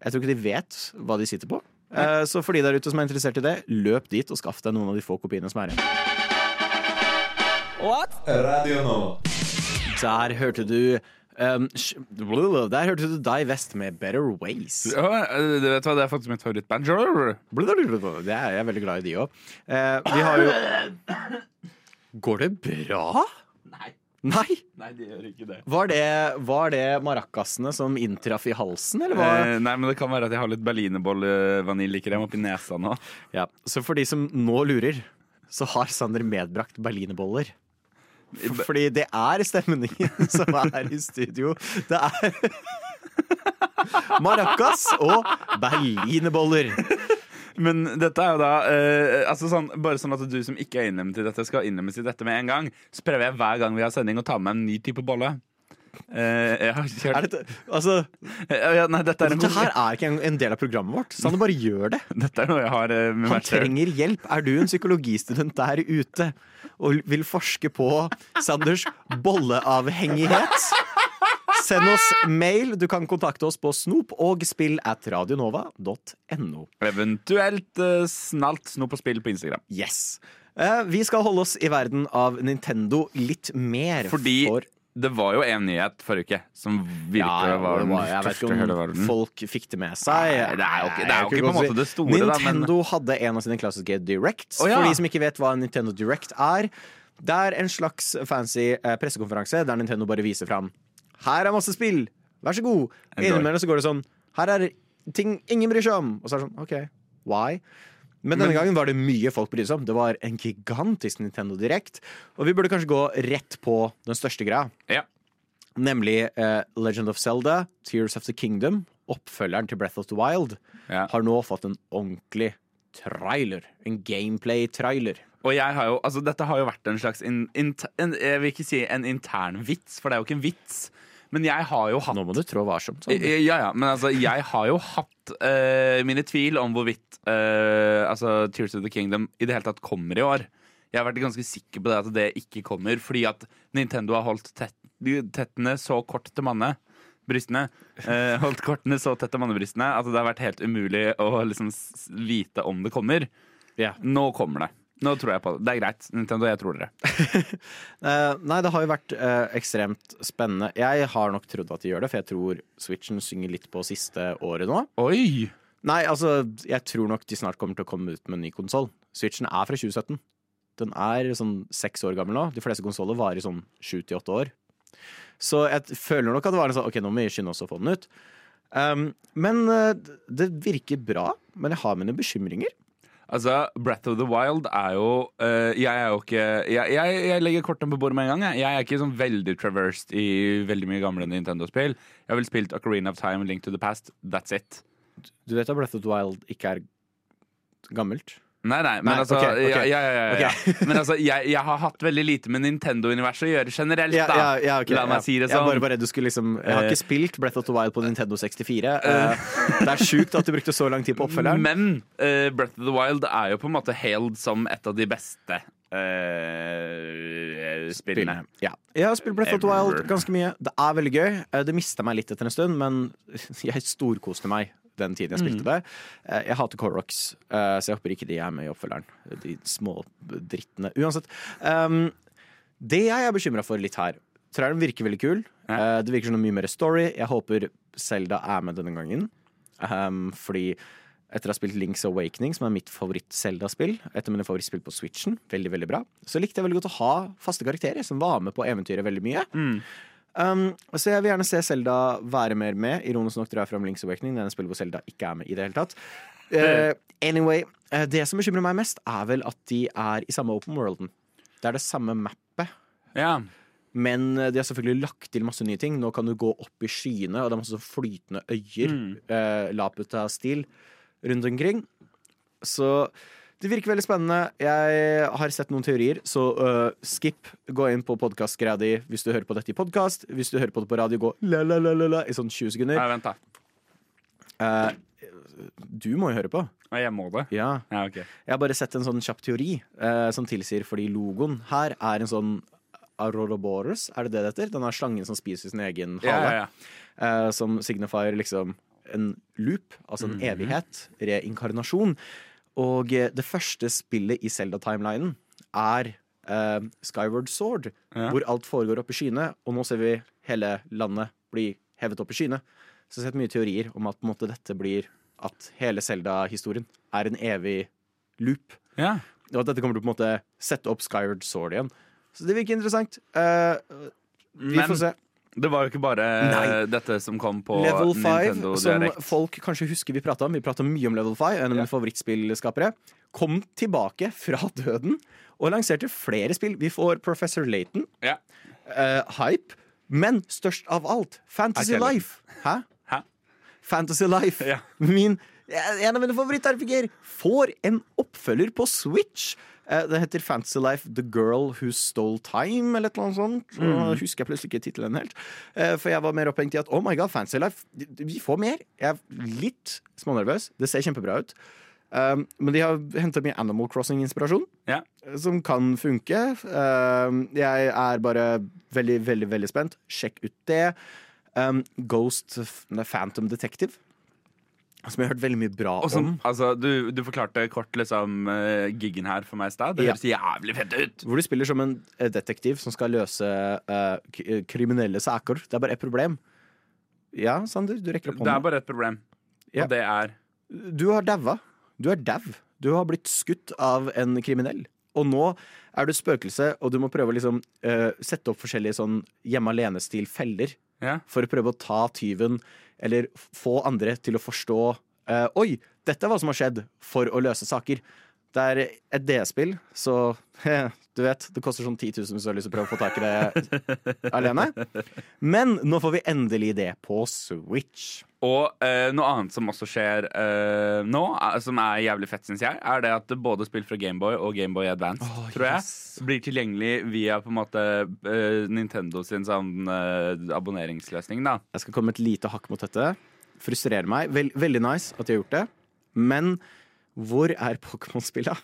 Jeg tror ikke de vet hva de sitter på. Uh, så for de der ute som er interessert i det, løp dit og skaff deg noen av de få kopiene som er igjen. Radio nå. Der hørte du um, Der hørte du Die West med Better Ways. Ja, eh, du vet hva, Det er faktisk mitt favorittband. Det er jeg veldig glad i, de òg. vi har jo Går det bra? Nei. Nei? Nei, de gjør ikke det. Var det, var det maracasene som inntraff i halsen, eller hva? Eh, nei, men Det kan være at jeg har litt berlinerboll-vaniljekrem oppi nesa nå. Ja, Så for de som nå lurer, så har Sander medbrakt berlinerboller. Fordi det er stemningen (laughs) som er i studio. Det er maracas og berlinerboller. Men dette er jo da eh, altså sånn, Bare sånn at du som ikke er innlemmet i dette, skal innlemmes i dette med en gang, så prøver jeg hver gang vi har sending å ta med en ny type bolle. Eh, ja. Er dette, altså, ja, ja, Nei, dette er, en dette her er ikke en- en del av programmet vårt. Sanne, bare gjør det. (laughs) dette er noe jeg har eh, med Han trenger hjelp. Er du en psykologistudent der ute og vil forske på Sanders bolleavhengighet? Send oss mail. Du kan kontakte oss på snop og spill at radionova.no. Eventuelt uh, snalt snop og spill på Instagram. Yes. Uh, vi skal holde oss i verden av Nintendo litt mer. Fordi for det var jo en nyhet forrige uke som virkelig ja, var den jeg vet ikke om folk fikk det med seg. Nei, det er jo ikke- det er jo ikke på en måte det store, da, men- Nintendo hadde en av sine klassiske directs. Oh, ja. For de som ikke vet hva en Nintendo Direct er. Det er en slags fancy eh, pressekonferanse der Nintendo bare viser fram Her er masse spill, vær så god. Innimellom så går det sånn Her er ting ingen bryr seg om. Og så er det sånn OK, why? Men denne gangen var det mye folk brydde seg om. Det var en gigantisk Nintendo Direct. Og vi burde kanskje gå rett på den største greia. Ja. Nemlig eh, Legend of Zelda, Tears of the Kingdom, oppfølgeren til Breath of the Wild, Ja. har nå fått en ordentlig trailer. En gameplay-trailer. Og jeg har jo, altså dette har jo vært en slags in, in, en, Jeg vil ikke si en intern vits, for det er jo ikke en vits. Men jeg har jo hatt Nå må du trå varsomt. sånn. Ja, ja, men altså, jeg har jo hatt uh, mine tvil om hvorvidt uh, altså, Tears of the Kingdom i det hele tatt kommer i år. Jeg har vært ganske sikker på det at det ikke kommer, fordi at Nintendo har holdt tett, tettene så kort til manne. Brystene. Uh, holdt kortene så tett til mannebrystene at det har vært helt umulig å liksom vite om det kommer. Yeah. Nå kommer det. Nå tror jeg på det. Det er greit. Nintendo, jeg tror dere. (laughs) Eh, nei, det har jo vært eh, ekstremt spennende. Jeg har nok trodd at de gjør det, for jeg tror Switchen synger litt på siste året nå. Oi! Nei, altså, jeg tror nok de snart kommer til å komme ut med en ny konsoll. Switchen er fra 2017. Den er sånn seks år gammel nå. De fleste konsoller varer sånn sju til åtte år. Så jeg føler nok at det var en sånn Ok, nå må vi skynde oss å få den ut. Um, men eh, det virker bra. Men jeg har mine bekymringer. Altså, Breath of the Wild er jo uh, Jeg er jo ikke Jeg, jeg, jeg legger kortene på bordet med en gang. Jeg, jeg er ikke sånn veldig traversed i veldig mye gamle Nintendo-spill. Jeg har vel spilt Ocarina of Time, Link to the Past. That's it. Du vet at Breath of the Wild ikke er gammelt? Nei, nei, men Nei, altså, okay, okay. Ja, ja, ja, ja. Men altså, jeg, jeg har hatt veldig lite med Nintendo-universet å gjøre generelt, da. La meg si det sånn. Jeg, bare bare, du liksom Jeg har Eh. ikke spilt Breath of the Wild på Nintendo 64. Uh, det er sjukt at du brukte så lang tid på oppfølgeren. Men uh, Breath of the Wild er jo på en måte hailed som et av de beste Uh, spillene. Ja. Jeg har spilt Breath of the Wild ganske mye. Det er veldig gøy. Eh, Det mista meg litt etter en stund, men (laughs) jeg storkoste meg den tiden jeg spilte Mm. det. Eh, Jeg hater Core Rocks så jeg håper ikke de er med i oppfølgeren. De små drittene. Uansett. Um, det jeg er bekymra for litt her Traileren virker veldig kul. Ja. Det virker som mye mer story. Jeg håper Selda er med denne gangen. Um, fordi etter å ha spilt Links Awakening, som er mitt favoritt-Selda-spill, etter mine favorittspill på Switchen, veldig, veldig bra, så likte jeg veldig godt å ha faste karakterer som var med på eventyret veldig mye. Um, så jeg vil gjerne se Selda være mer med. Ironisk nok drar jeg fram Links Awakening. Det er en spill hvor Selda ikke er med i det hele tatt. Uh, anyway, uh, det som bekymrer meg mest, er vel at de er i samme open worlden. Det er det samme mappet. Ja. Men eh, de har selvfølgelig lagt til masse nye ting. Nå kan du gå opp i skyene, og det er masse sånn flytende øyer. Mm. uh, Laputa-stil rundt omkring. Så det virker veldig spennende. Jeg har sett noen teorier, så uh, skip. Gå inn på podkastgreia di hvis du hører på dette i podkast. Hvis du hører på det på radio, gå la-la-la-la i sånn 20 sekunder. Nei, vent, da. Uh, du må jo høre på. Jeg må det. Ja. Ja, ok. Jeg har bare sett en sånn kjapp teori eh, som tilsier fordi logoen her er en sånn Auroroboros, er det det det heter? Den er slangen som spiser sin egen hale. ja, ja. eh, som signifier liksom en loop, altså en Mhm. evighet, reinkarnasjon. Og eh, det første spillet i Zelda-timelinen er uh, Skyward Sword, Ja. hvor alt foregår oppe i skyene, og nå ser vi hele landet bli hevet opp i skyene. Så jeg har sett mye teorier om at på en måte, dette blir at hele Zelda-historien er en evig loop. Ja. Og at dette kommer til å på en måte sette opp Skyward Sword igjen. Så det virker interessant. Uh, vi Men får se. Det var jo ikke bare Nei. dette som kom på Level 5, Nintendo som Direct. folk kanskje husker vi prata om. Vi prata mye om Level 5, en av mine favorittspillskapere. Kom tilbake fra (laughs) døden og lanserte flere spill. Vi får Professor Layton, Ja. uh, Hype, men størst av alt, Fantasy Life. Hæ? Hæ? Fantasy Life. Ja. Min, en av mine favoritt-RPG-er får en oppfølger på Switch. Eh, Det heter Fantasy Life The Girl Who Stole Time, eller noe sånt. Mm. Mm. husker jeg plutselig ikke tittelen helt. Eh, For jeg var mer opphengt i at oh my god, Fantasy Life, vi får mer. Jeg er litt smånervøs. Det ser kjempebra ut. Um, men de har henta mye Animal Crossing-inspirasjon, Ja. eh, som kan funke. Um, jeg er bare veldig, veldig, veldig spent. Sjekk ut det. Um, Ghost Phantom Detective, som jeg har hørt veldig mye bra som, om. altså, du, du forklarte kort liksom uh, giggen her for meg i stad. Det Ja. høres jævlig fett ut. Hvor du spiller som en eh, detektiv som skal løse uh, k kriminelle saker. Det er bare ett problem. Ja, Sander, du rekker opp Det er bare et problem, Ja. og det er Du har daua. Du er dau. Du har blitt skutt av en kriminell. Og nå er du spøkelse, og du må prøve å liksom, uh, sette opp forskjellige sånn hjemme alene-stil feller Ja. for å prøve å ta tyven, eller få andre til å forstå eh, Oi, dette er hva som har skjedd, for å løse saker. Det er et D-spill, så (laughs) du vet, det koster sånn 10 000 hvis du har lyst til å prøve å få tak i det alene. Men nå får vi endelig det på Switch. Og eh, noe annet som også skjer eh, nå, eh, som er jævlig fett, syns jeg, er det at både spill fra Gameboy og Gameboy Advance tror jeg, blir tilgjengelig via på en måte eh, Nintendo sin sånn eh, abonneringsløsning. da Jeg skal komme et lite hakk mot dette. Frustrerer meg. Vel, veldig nice at de har gjort det. Men hvor er Pokémon-spilla?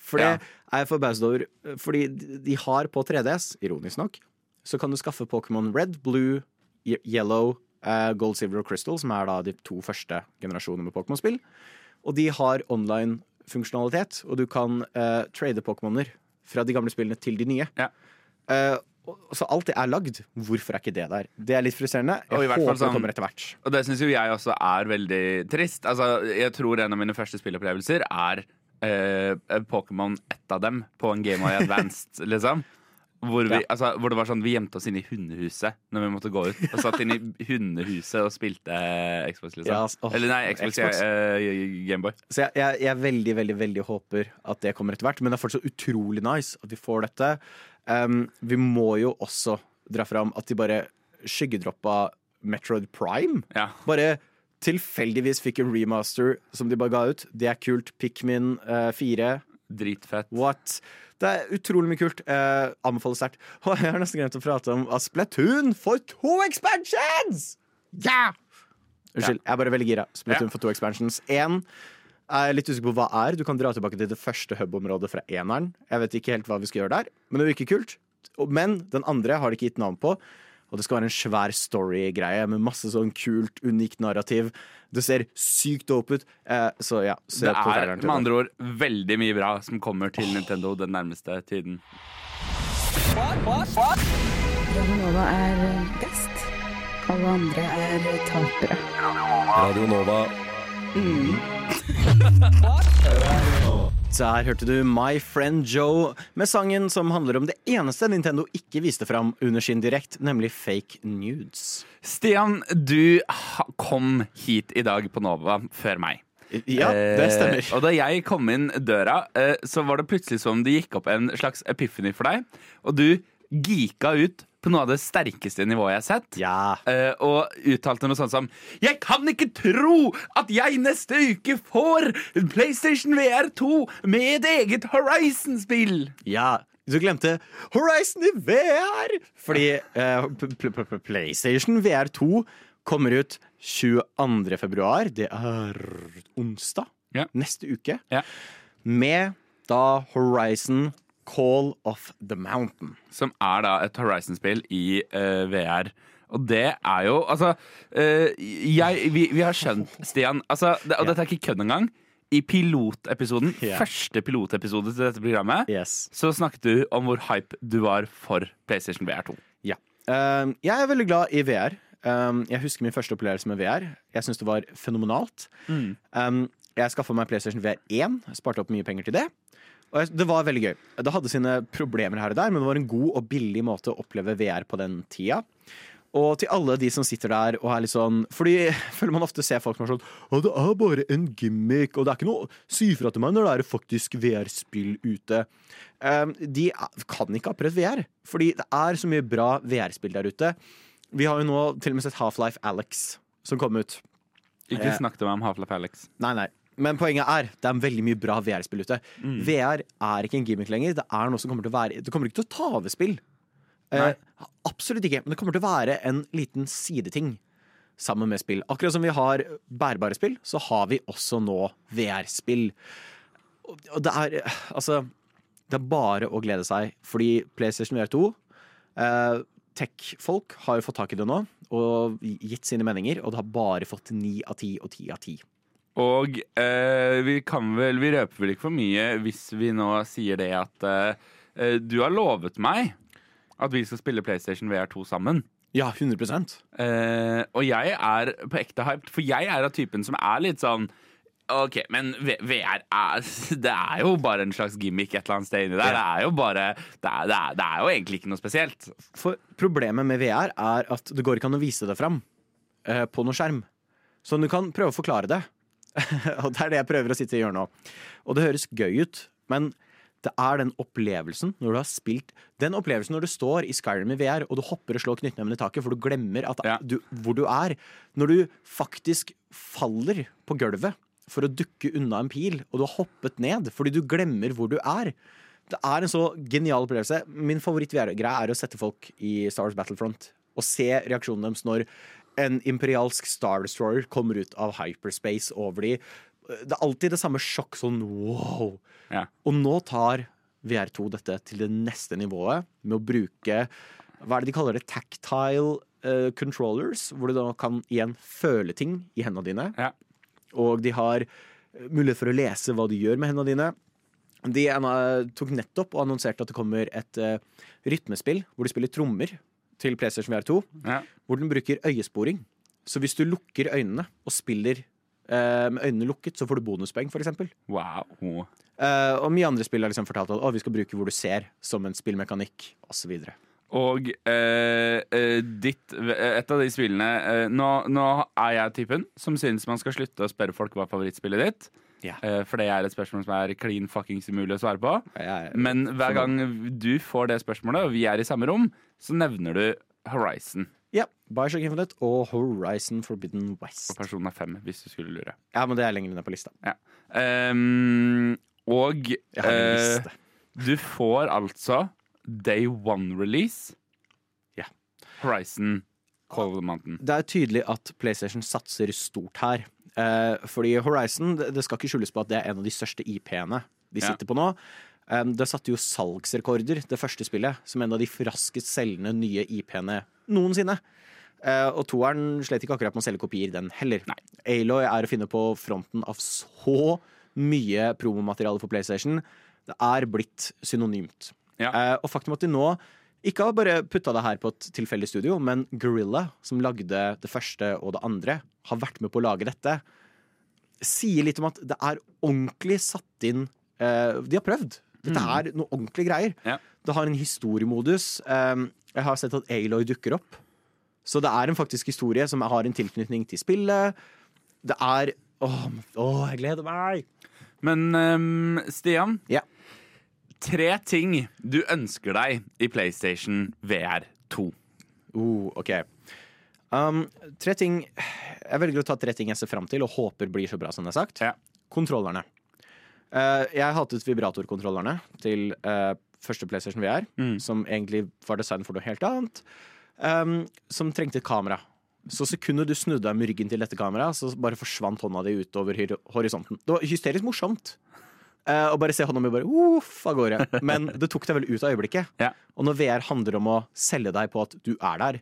For det Ja. er jeg forbauset over. Fordi de har på 3DS, ironisk nok, så kan du skaffe Pokémon Red, Blue, Yellow, eh, Gold, Silver og Crystal, som er da de to første generasjonene med Pokémon-spill. Og de har online funksjonalitet, og du kan uh, trade Pokémoner fra de gamle spillene til de nye. Ja. Og- så alt det er lagd. Hvorfor er ikke det der? Det er litt frustrerende. Jeg håper fall håper det sånn- kommer etter hvert. Og det syns jo jeg også er veldig trist. Altså, jeg tror en av mine første spillopplevelser er eh, Pokémon, ett av dem, på en Game of Advanced, (laughs) liksom. Hvor, vi, Ja. altså, hvor det var sånn vi gjemte oss inne i hundehuset når vi måtte gå ut. Og satt inne i hundehuset og spilte Xbox, liksom. Ja, oh, Eller nei, Xbox, Xbox. eh, Gameboy. Så jeg, jeg, jeg veldig, veldig veldig håper at det kommer etter hvert. Men det er fortsatt utrolig nice at vi får dette. Um, vi må jo også dra fram at de bare skyggedroppa Metroid Prime. Ja. Bare tilfeldigvis fikk en remaster som de bare ga ut. Det er kult. Pikmin uh, 4. Dritfett. What? Det er utrolig mye kult. Uh, anbefales sterkt. (laughs) Og jeg har nesten glemt å prate om at Splatoon får to expansions! Ja! Unnskyld, jeg er bare veldig gira. Splatoon Ja. får to expansions. Én er litt usikker på hva er. Du kan dra tilbake til det første hub-området fra eneren. Jeg vet ikke helt hva vi skal gjøre der, men det virker kult. Men den andre har de ikke gitt navn på. Og det skal være en svær story-greie med masse sånn kult, unikt narrativ. Det ser sykt dope ut. Eh, så ja, se Det er med andre ord veldig mye bra som kommer til Nintendo den nærmeste tiden. Radionova er best. Alle andre er tapere. Radio Nova. (laughs) Der hørte du My Friend Joe med sangen som handler om det eneste Nintendo ikke viste fram under sin direkt, nemlig fake nudes. Stian, du kom hit i dag på Nova før meg. Ja, det stemmer. Eh, og da jeg kom inn døra, eh, så var det plutselig som det gikk opp en slags epiphany for deg. Og du geeka ut på noe av det sterkeste nivået jeg har sett. Ja. Uh, og uttalte noe sånt som Jeg kan ikke tro at jeg neste uke får PlayStation VR2 med et eget Horizon-spill! Ja, du glemte Horizon i VR! Fordi uh, PlayStation VR2 kommer ut 22. februar. Det er onsdag Ja. neste uke. Ja. Med da Horizon Call of the Mountain. Som er da et Horizon-spill i uh, VR. Og det er jo Altså, uh, jeg, vi, vi har skjønt, Stian altså, det, Og dette er ikke kødd engang. I pilotepisoden, yeah. første pilotepisode til dette programmet, Yes. så snakket du om hvor hype du var for PlayStation VR2. Ja. Uh, jeg er veldig glad i VR. Um, jeg husker min første opplevelse med VR. Jeg syns det var fenomenalt. Um, jeg skaffa meg PlayStation VR 1, sparte opp mye penger til det. Og det var veldig gøy. Det hadde sine problemer her og der, men det var en god og billig måte å oppleve VR på den tida. Og til alle de som sitter der og er litt sånn Fordi jeg (laughs) føler man ofte ser folk som er sånn Å, det er bare en gimmick, og det er ikke noe Si ifra til meg når det er faktisk VR-spill ute. Um, de kan ikke akkurat VR, fordi det er så mye bra VR-spill der ute. Vi har jo nå til og med sett Half-Life Alex som kom ut. Ikke Eh. snakk til meg om Half-Life Alex. Nei, nei. Men poenget er det er veldig mye bra VR-spill ute. VR er ikke en gimmick lenger. Det er noe som kommer til å være Det kommer ikke til å ta over spill. Eh, absolutt ikke. Men det kommer til å være en liten sideting sammen med spill. Akkurat som vi har bærbare spill, så har vi også nå VR-spill. Og det er altså Det er bare å glede seg, fordi PlayStation VR2 eh, Tech-folk har jo fått tak i det nå og gitt sine meninger, og det har bare fått ni av ti og ti av ti. Og eh, vi kan vel Vi røper vel ikke for mye hvis vi nå sier det at eh, eh, du har lovet meg at vi skal spille PlayStation VR2 sammen. Ja, 100 Eh, og jeg er på ekte hyped, for jeg er av typen som er litt sånn OK, men VR er (laughs) Det er jo bare en slags gimmick et eller annet sted inni der. Det er jo bare det er, det, er, det er jo egentlig ikke noe spesielt. For problemet med VR er at det går ikke an å vise det fram eh, på noen skjerm. Så du kan prøve å forklare det. (laughs) og det er det jeg prøver å sitte og gjøre nå. Og det høres gøy ut, men det er den opplevelsen når du har spilt Den opplevelsen når du står i Skyrim i VR og du hopper og slår knyttneven i taket for du glemmer at Ja. du, hvor du er. Når du faktisk faller på gulvet for å dukke unna en pil, og du har hoppet ned fordi du glemmer hvor du er. Det er en så genial opplevelse. Min favoritt-VR-greie er å sette folk i Star Wars Battlefront og se reaksjonen deres når en imperialsk Star Destroyer kommer ut av hyperspace over de. Det er alltid det samme sjokk, sånn wow. Ja. Og nå tar VR2 dette til det neste nivået med å bruke Hva er det de kaller det? Tactile uh, controllers, hvor du da kan igjen føle ting i hendene dine. Ja. Og de har eh, mulighet for å lese hva du gjør med hendene dine. De tok nettopp og annonserte at det kommer et uh, rytmespill hvor du spiller trommer til PlayStation VR2, Ja. hvor den bruker øyesporing. Så hvis du lukker øynene og spiller eh, med øynene lukket, så får du bonuspoeng, f.eks. Wow. Uh, og mye andre spill har liksom fortalt at å, vi skal bruke hvor du ser, som en spillmekanikk, osv. Og eh, eh, ditt Et av de spillene eh, nå, nå er jeg typen som syns man skal slutte å spørre folk hva favorittspillet ditt. Ja. Eh, for det er et spørsmål som er clean fuckings umulig å svare på. Jeg- Men hver gang du får det spørsmålet, og vi er i samme rom, så nevner du Horizon. Ja. Bioshock Infinite og Horizon Forbidden West. Og personen er fem, hvis du skulle lure. Ja, men det er lenger ned på lista. Ja. Um, og liste. du får altså Day One-release. Ja. Horizon Call of the Mountain. Det er tydelig at PlayStation satser stort her. Uh, fordi Horizon, det, det skal ikke skjules på at det er en av de største IP-ene de Ja. sitter på nå. Det satte jo salgsrekorder, det første spillet, som en av de raskest selgende nye IP-ene noensinne. Eh, og toeren slet ikke akkurat med å selge kopier, den heller. Aloy er å finne på fronten av så mye promomateriale for PlayStation. Det er blitt synonymt. Eh, og faktum at de nå ikke har bare putta det her på et tilfeldig studio, men Gorilla, som lagde det første og det andre, har vært med på å lage dette, sier litt om at det er ordentlig satt inn eh, De har prøvd. Dette Mm. er noe ordentlige greier. Det har en historiemodus. Um, jeg har sett at Aloy dukker opp. Så det er en faktisk historie som har en tilknytning til spillet. Det er Åh, åh jeg gleder meg! Men um, Stian, Ja. tre ting du ønsker deg i PlayStation VR 2. Uh, ok. Um, tre ting Jeg velger å ta tre ting jeg ser fram til og håper blir så bra som det er sagt. Kontrollerne. Eh, jeg hatet vibratorkontrollerne til eh, første PlayStation VR, som egentlig var designet for noe helt annet. Um, som trengte et kamera. Så sekundet du snudde deg med ryggen til dette kameraet, så bare forsvant hånda di utover horisonten. Det var hysterisk morsomt. Uh, å bare se hånda mi bare uff av gårde. Men det tok deg vel ut av øyeblikket. Og når VR handler om å selge deg på at du er der,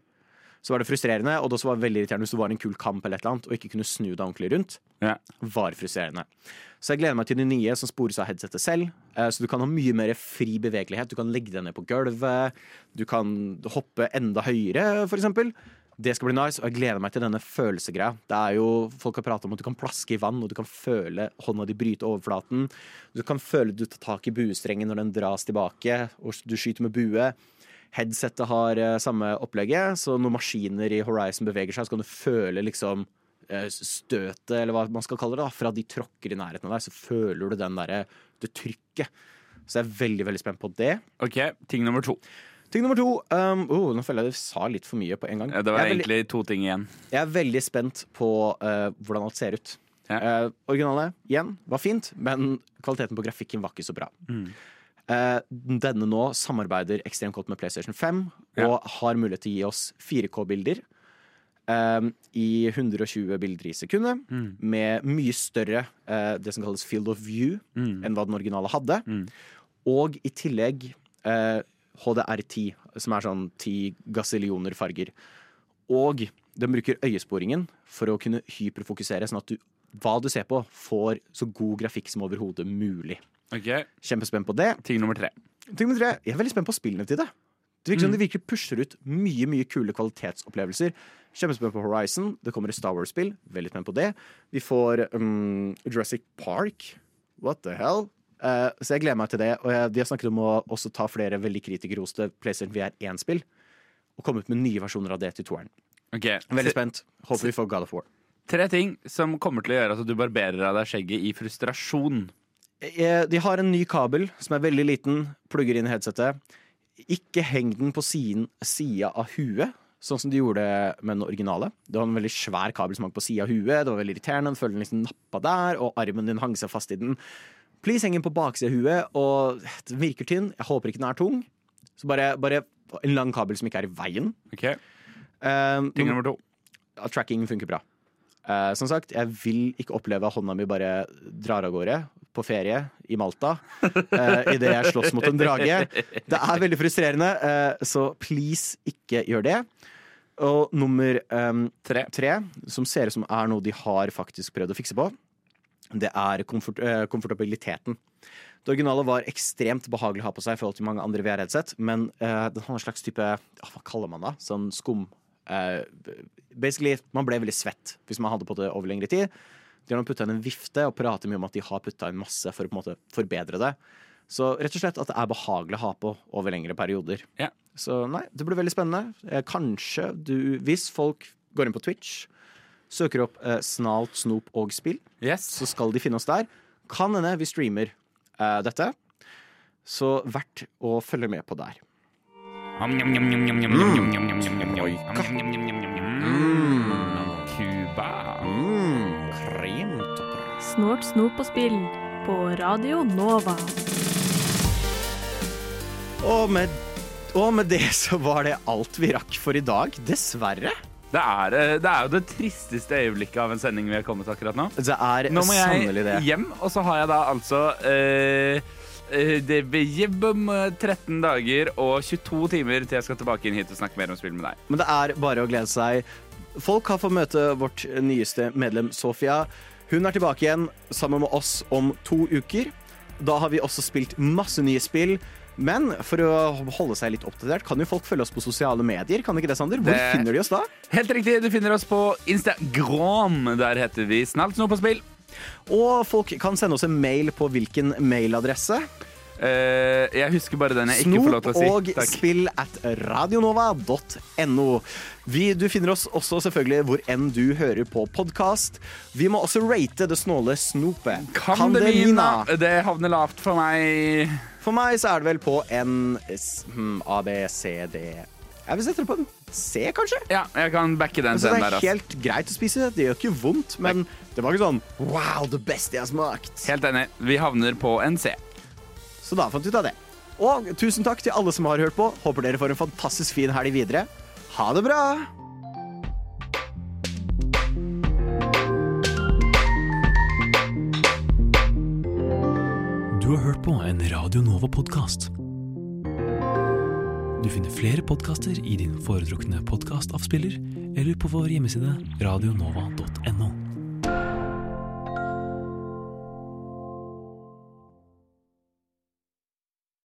så var det frustrerende. Og det også var veldig irriterende hvis det var en kul kamp eller et eller annet, og ikke kunne snu deg ordentlig rundt. Var frustrerende. Så jeg gleder meg til de nye som spores av headsetet selv. eh, Så du kan ha mye mer fri bevegelighet. Du kan legge deg ned på gulvet. Du kan hoppe enda høyere, eksempel. Det skal bli nice, og jeg gleder meg til denne følelsesgreia. Det er jo, Folk har pratet om at du kan plaske i vann, og du kan føle hånda di bryte overflaten. Du kan føle du tar tak i buestrengen når den dras tilbake, og du skyter med bue. Headsetet har eh, samme opplegget, så når maskiner i Horizon beveger seg, så kan du føle liksom eh, støtet, eller hva man skal kalle det, da, fra de tråkker i nærheten av deg, så føler du den der, det trykket. Så jeg er veldig, veldig spent på det. Ok, Ting nummer to. Ting nummer to um, oh, Nå føler jeg du sa litt for mye på en gang. Ja, Det var er veldig, egentlig to ting igjen. jeg er veldig spent på uh, hvordan alt ser ut. Ja. Uh, originalet igjen var fint, men kvaliteten på grafikken var ikke så bra. Eh, denne nå samarbeider ekstremt godt med PlayStation 5 og har mulighet til å gi oss 4K-bilder eh, i 120 bilder i sekundet, med mye større eh, det som kalles field of view enn hva den originale hadde. Og i tillegg eh, HDR10, som er sånn 10 gasillioner farger. Og den bruker øyesporingen for å kunne hyperfokusere, sånn at du, hva du ser på, får så god grafikk som overhodet mulig. Ok, Kjempespent på det. Ting nummer tre. Ting nummer tre, Jeg er veldig spent på spillene til det. Det virker som de virkelig pusher ut mye mye kule kvalitetsopplevelser. Kjempespent på Horizon. Det kommer et Star Wars-spill. Veldig spent på det. Vi får um, Jurassic Park. What the hell? Uh, så jeg gleder meg til det. Og jeg, de har snakket om å også ta flere veldig kritikerroste PlayStation VR 1-spill. Og komme ut med nye versjoner av det til toeren. Okay. Veldig spent. Håper vi får God of War. Tre ting som kommer til å gjøre at du barberer av deg skjegget i frustrasjon. Eh, De har en ny kabel som er veldig liten, plugger inn i headsetet. Ikke heng den på siden, sida av huet, sånn som de gjorde med den originale. Det var en veldig svær kabel som hang på sida av huet. Det var veldig irriterende. Den følte den liksom nappa der, og armen din hang seg fast i den. Please heng den på baksida av huet, og den virker tynn. Jeg håper ikke den er tung. Så bare, bare en lang kabel som ikke er i veien. Ok, Um, Ting nummer to. ja, Tracking funker bra. Uh, som sagt, jeg vil ikke oppleve at hånda mi bare drar av gårde på ferie i Malta uh, idet jeg slåss mot en drage. Det er veldig frustrerende, uh, så please, ikke gjør det. Og nummer um, tre. som ser ut som er noe de har faktisk prøvd å fikse på, det er komfort, uh, komfortabiliteten. Det originale var ekstremt behagelig å ha på seg i forhold til mange andre VR-headset, men uh, den har en slags type ja, Hva kaller man det? Sånn skum uh, Basically, man ble veldig svett hvis man hadde på det over lengre tid. De har putta inn en vifte og prater mye om at de har putta inn masse for å på en måte forbedre det. Så rett og slett at det er behagelig å ha på over lengre perioder. Så nei, det blir veldig spennende. Eh, kanskje du Hvis folk går inn på Twitch, søker opp eh, Snalt, snop og spill, så skal de finne oss der. Kan hende vi streamer eh, dette. Så verdt å følge med på der. Cuba. Snort, snop og spill på Radio Nova. Og med, og med det så var det alt vi rakk for i dag. Dessverre. Det er, eh, det er jo det tristeste øyeblikket av en sending vi har kommet akkurat nå. Det er Nå må jeg det. hjem, og så har jeg da altså eh, eh, Det blir om 13 dager og 22 timer til jeg skal tilbake inn hit og snakke mer om spill med deg. Men det er bare å glede seg. Folk har fått møte vårt nyeste medlem, Sofia. Hun er tilbake igjen sammen med oss om to uker. Da har vi også spilt masse nye spill. Men for å holde seg litt oppdatert, kan jo folk følge oss på sosiale medier. Kan ikke det, Sander? Hvor Det- finner de oss da? Helt riktig, du finner oss på Instagram. Der heter vi Snalt Snop og spill. Og folk kan sende oss en mail på hvilken mailadresse? Eh, jeg husker bare den jeg ikke får lov til å si. Snop og Takk. spill at radionova.no. Du finner oss også selvfølgelig hvor enn du hører på podkast. Vi må også rate det snåle snopet. Kandemina. Det havner lavt for meg. For meg så er det vel på en s- hmm, A, B, C, D Jeg vil sette det på en C, kanskje? Ja, jeg kan backe den Altså, det er der. ass. helt greit å spise. Det gjør ikke vondt, men det var ikke sånn Wow, det beste jeg har smakt. Helt enig. Vi havner på en C. Så da fant vi ut av det. Og tusen takk til alle som har hørt på. Håper dere får en fantastisk fin helg videre. Ha det bra! Du har hørt på en Radio Nova-podkast. Du finner flere podkaster i din foretrukne podkastavspiller eller på vår hjemmeside radionova.no.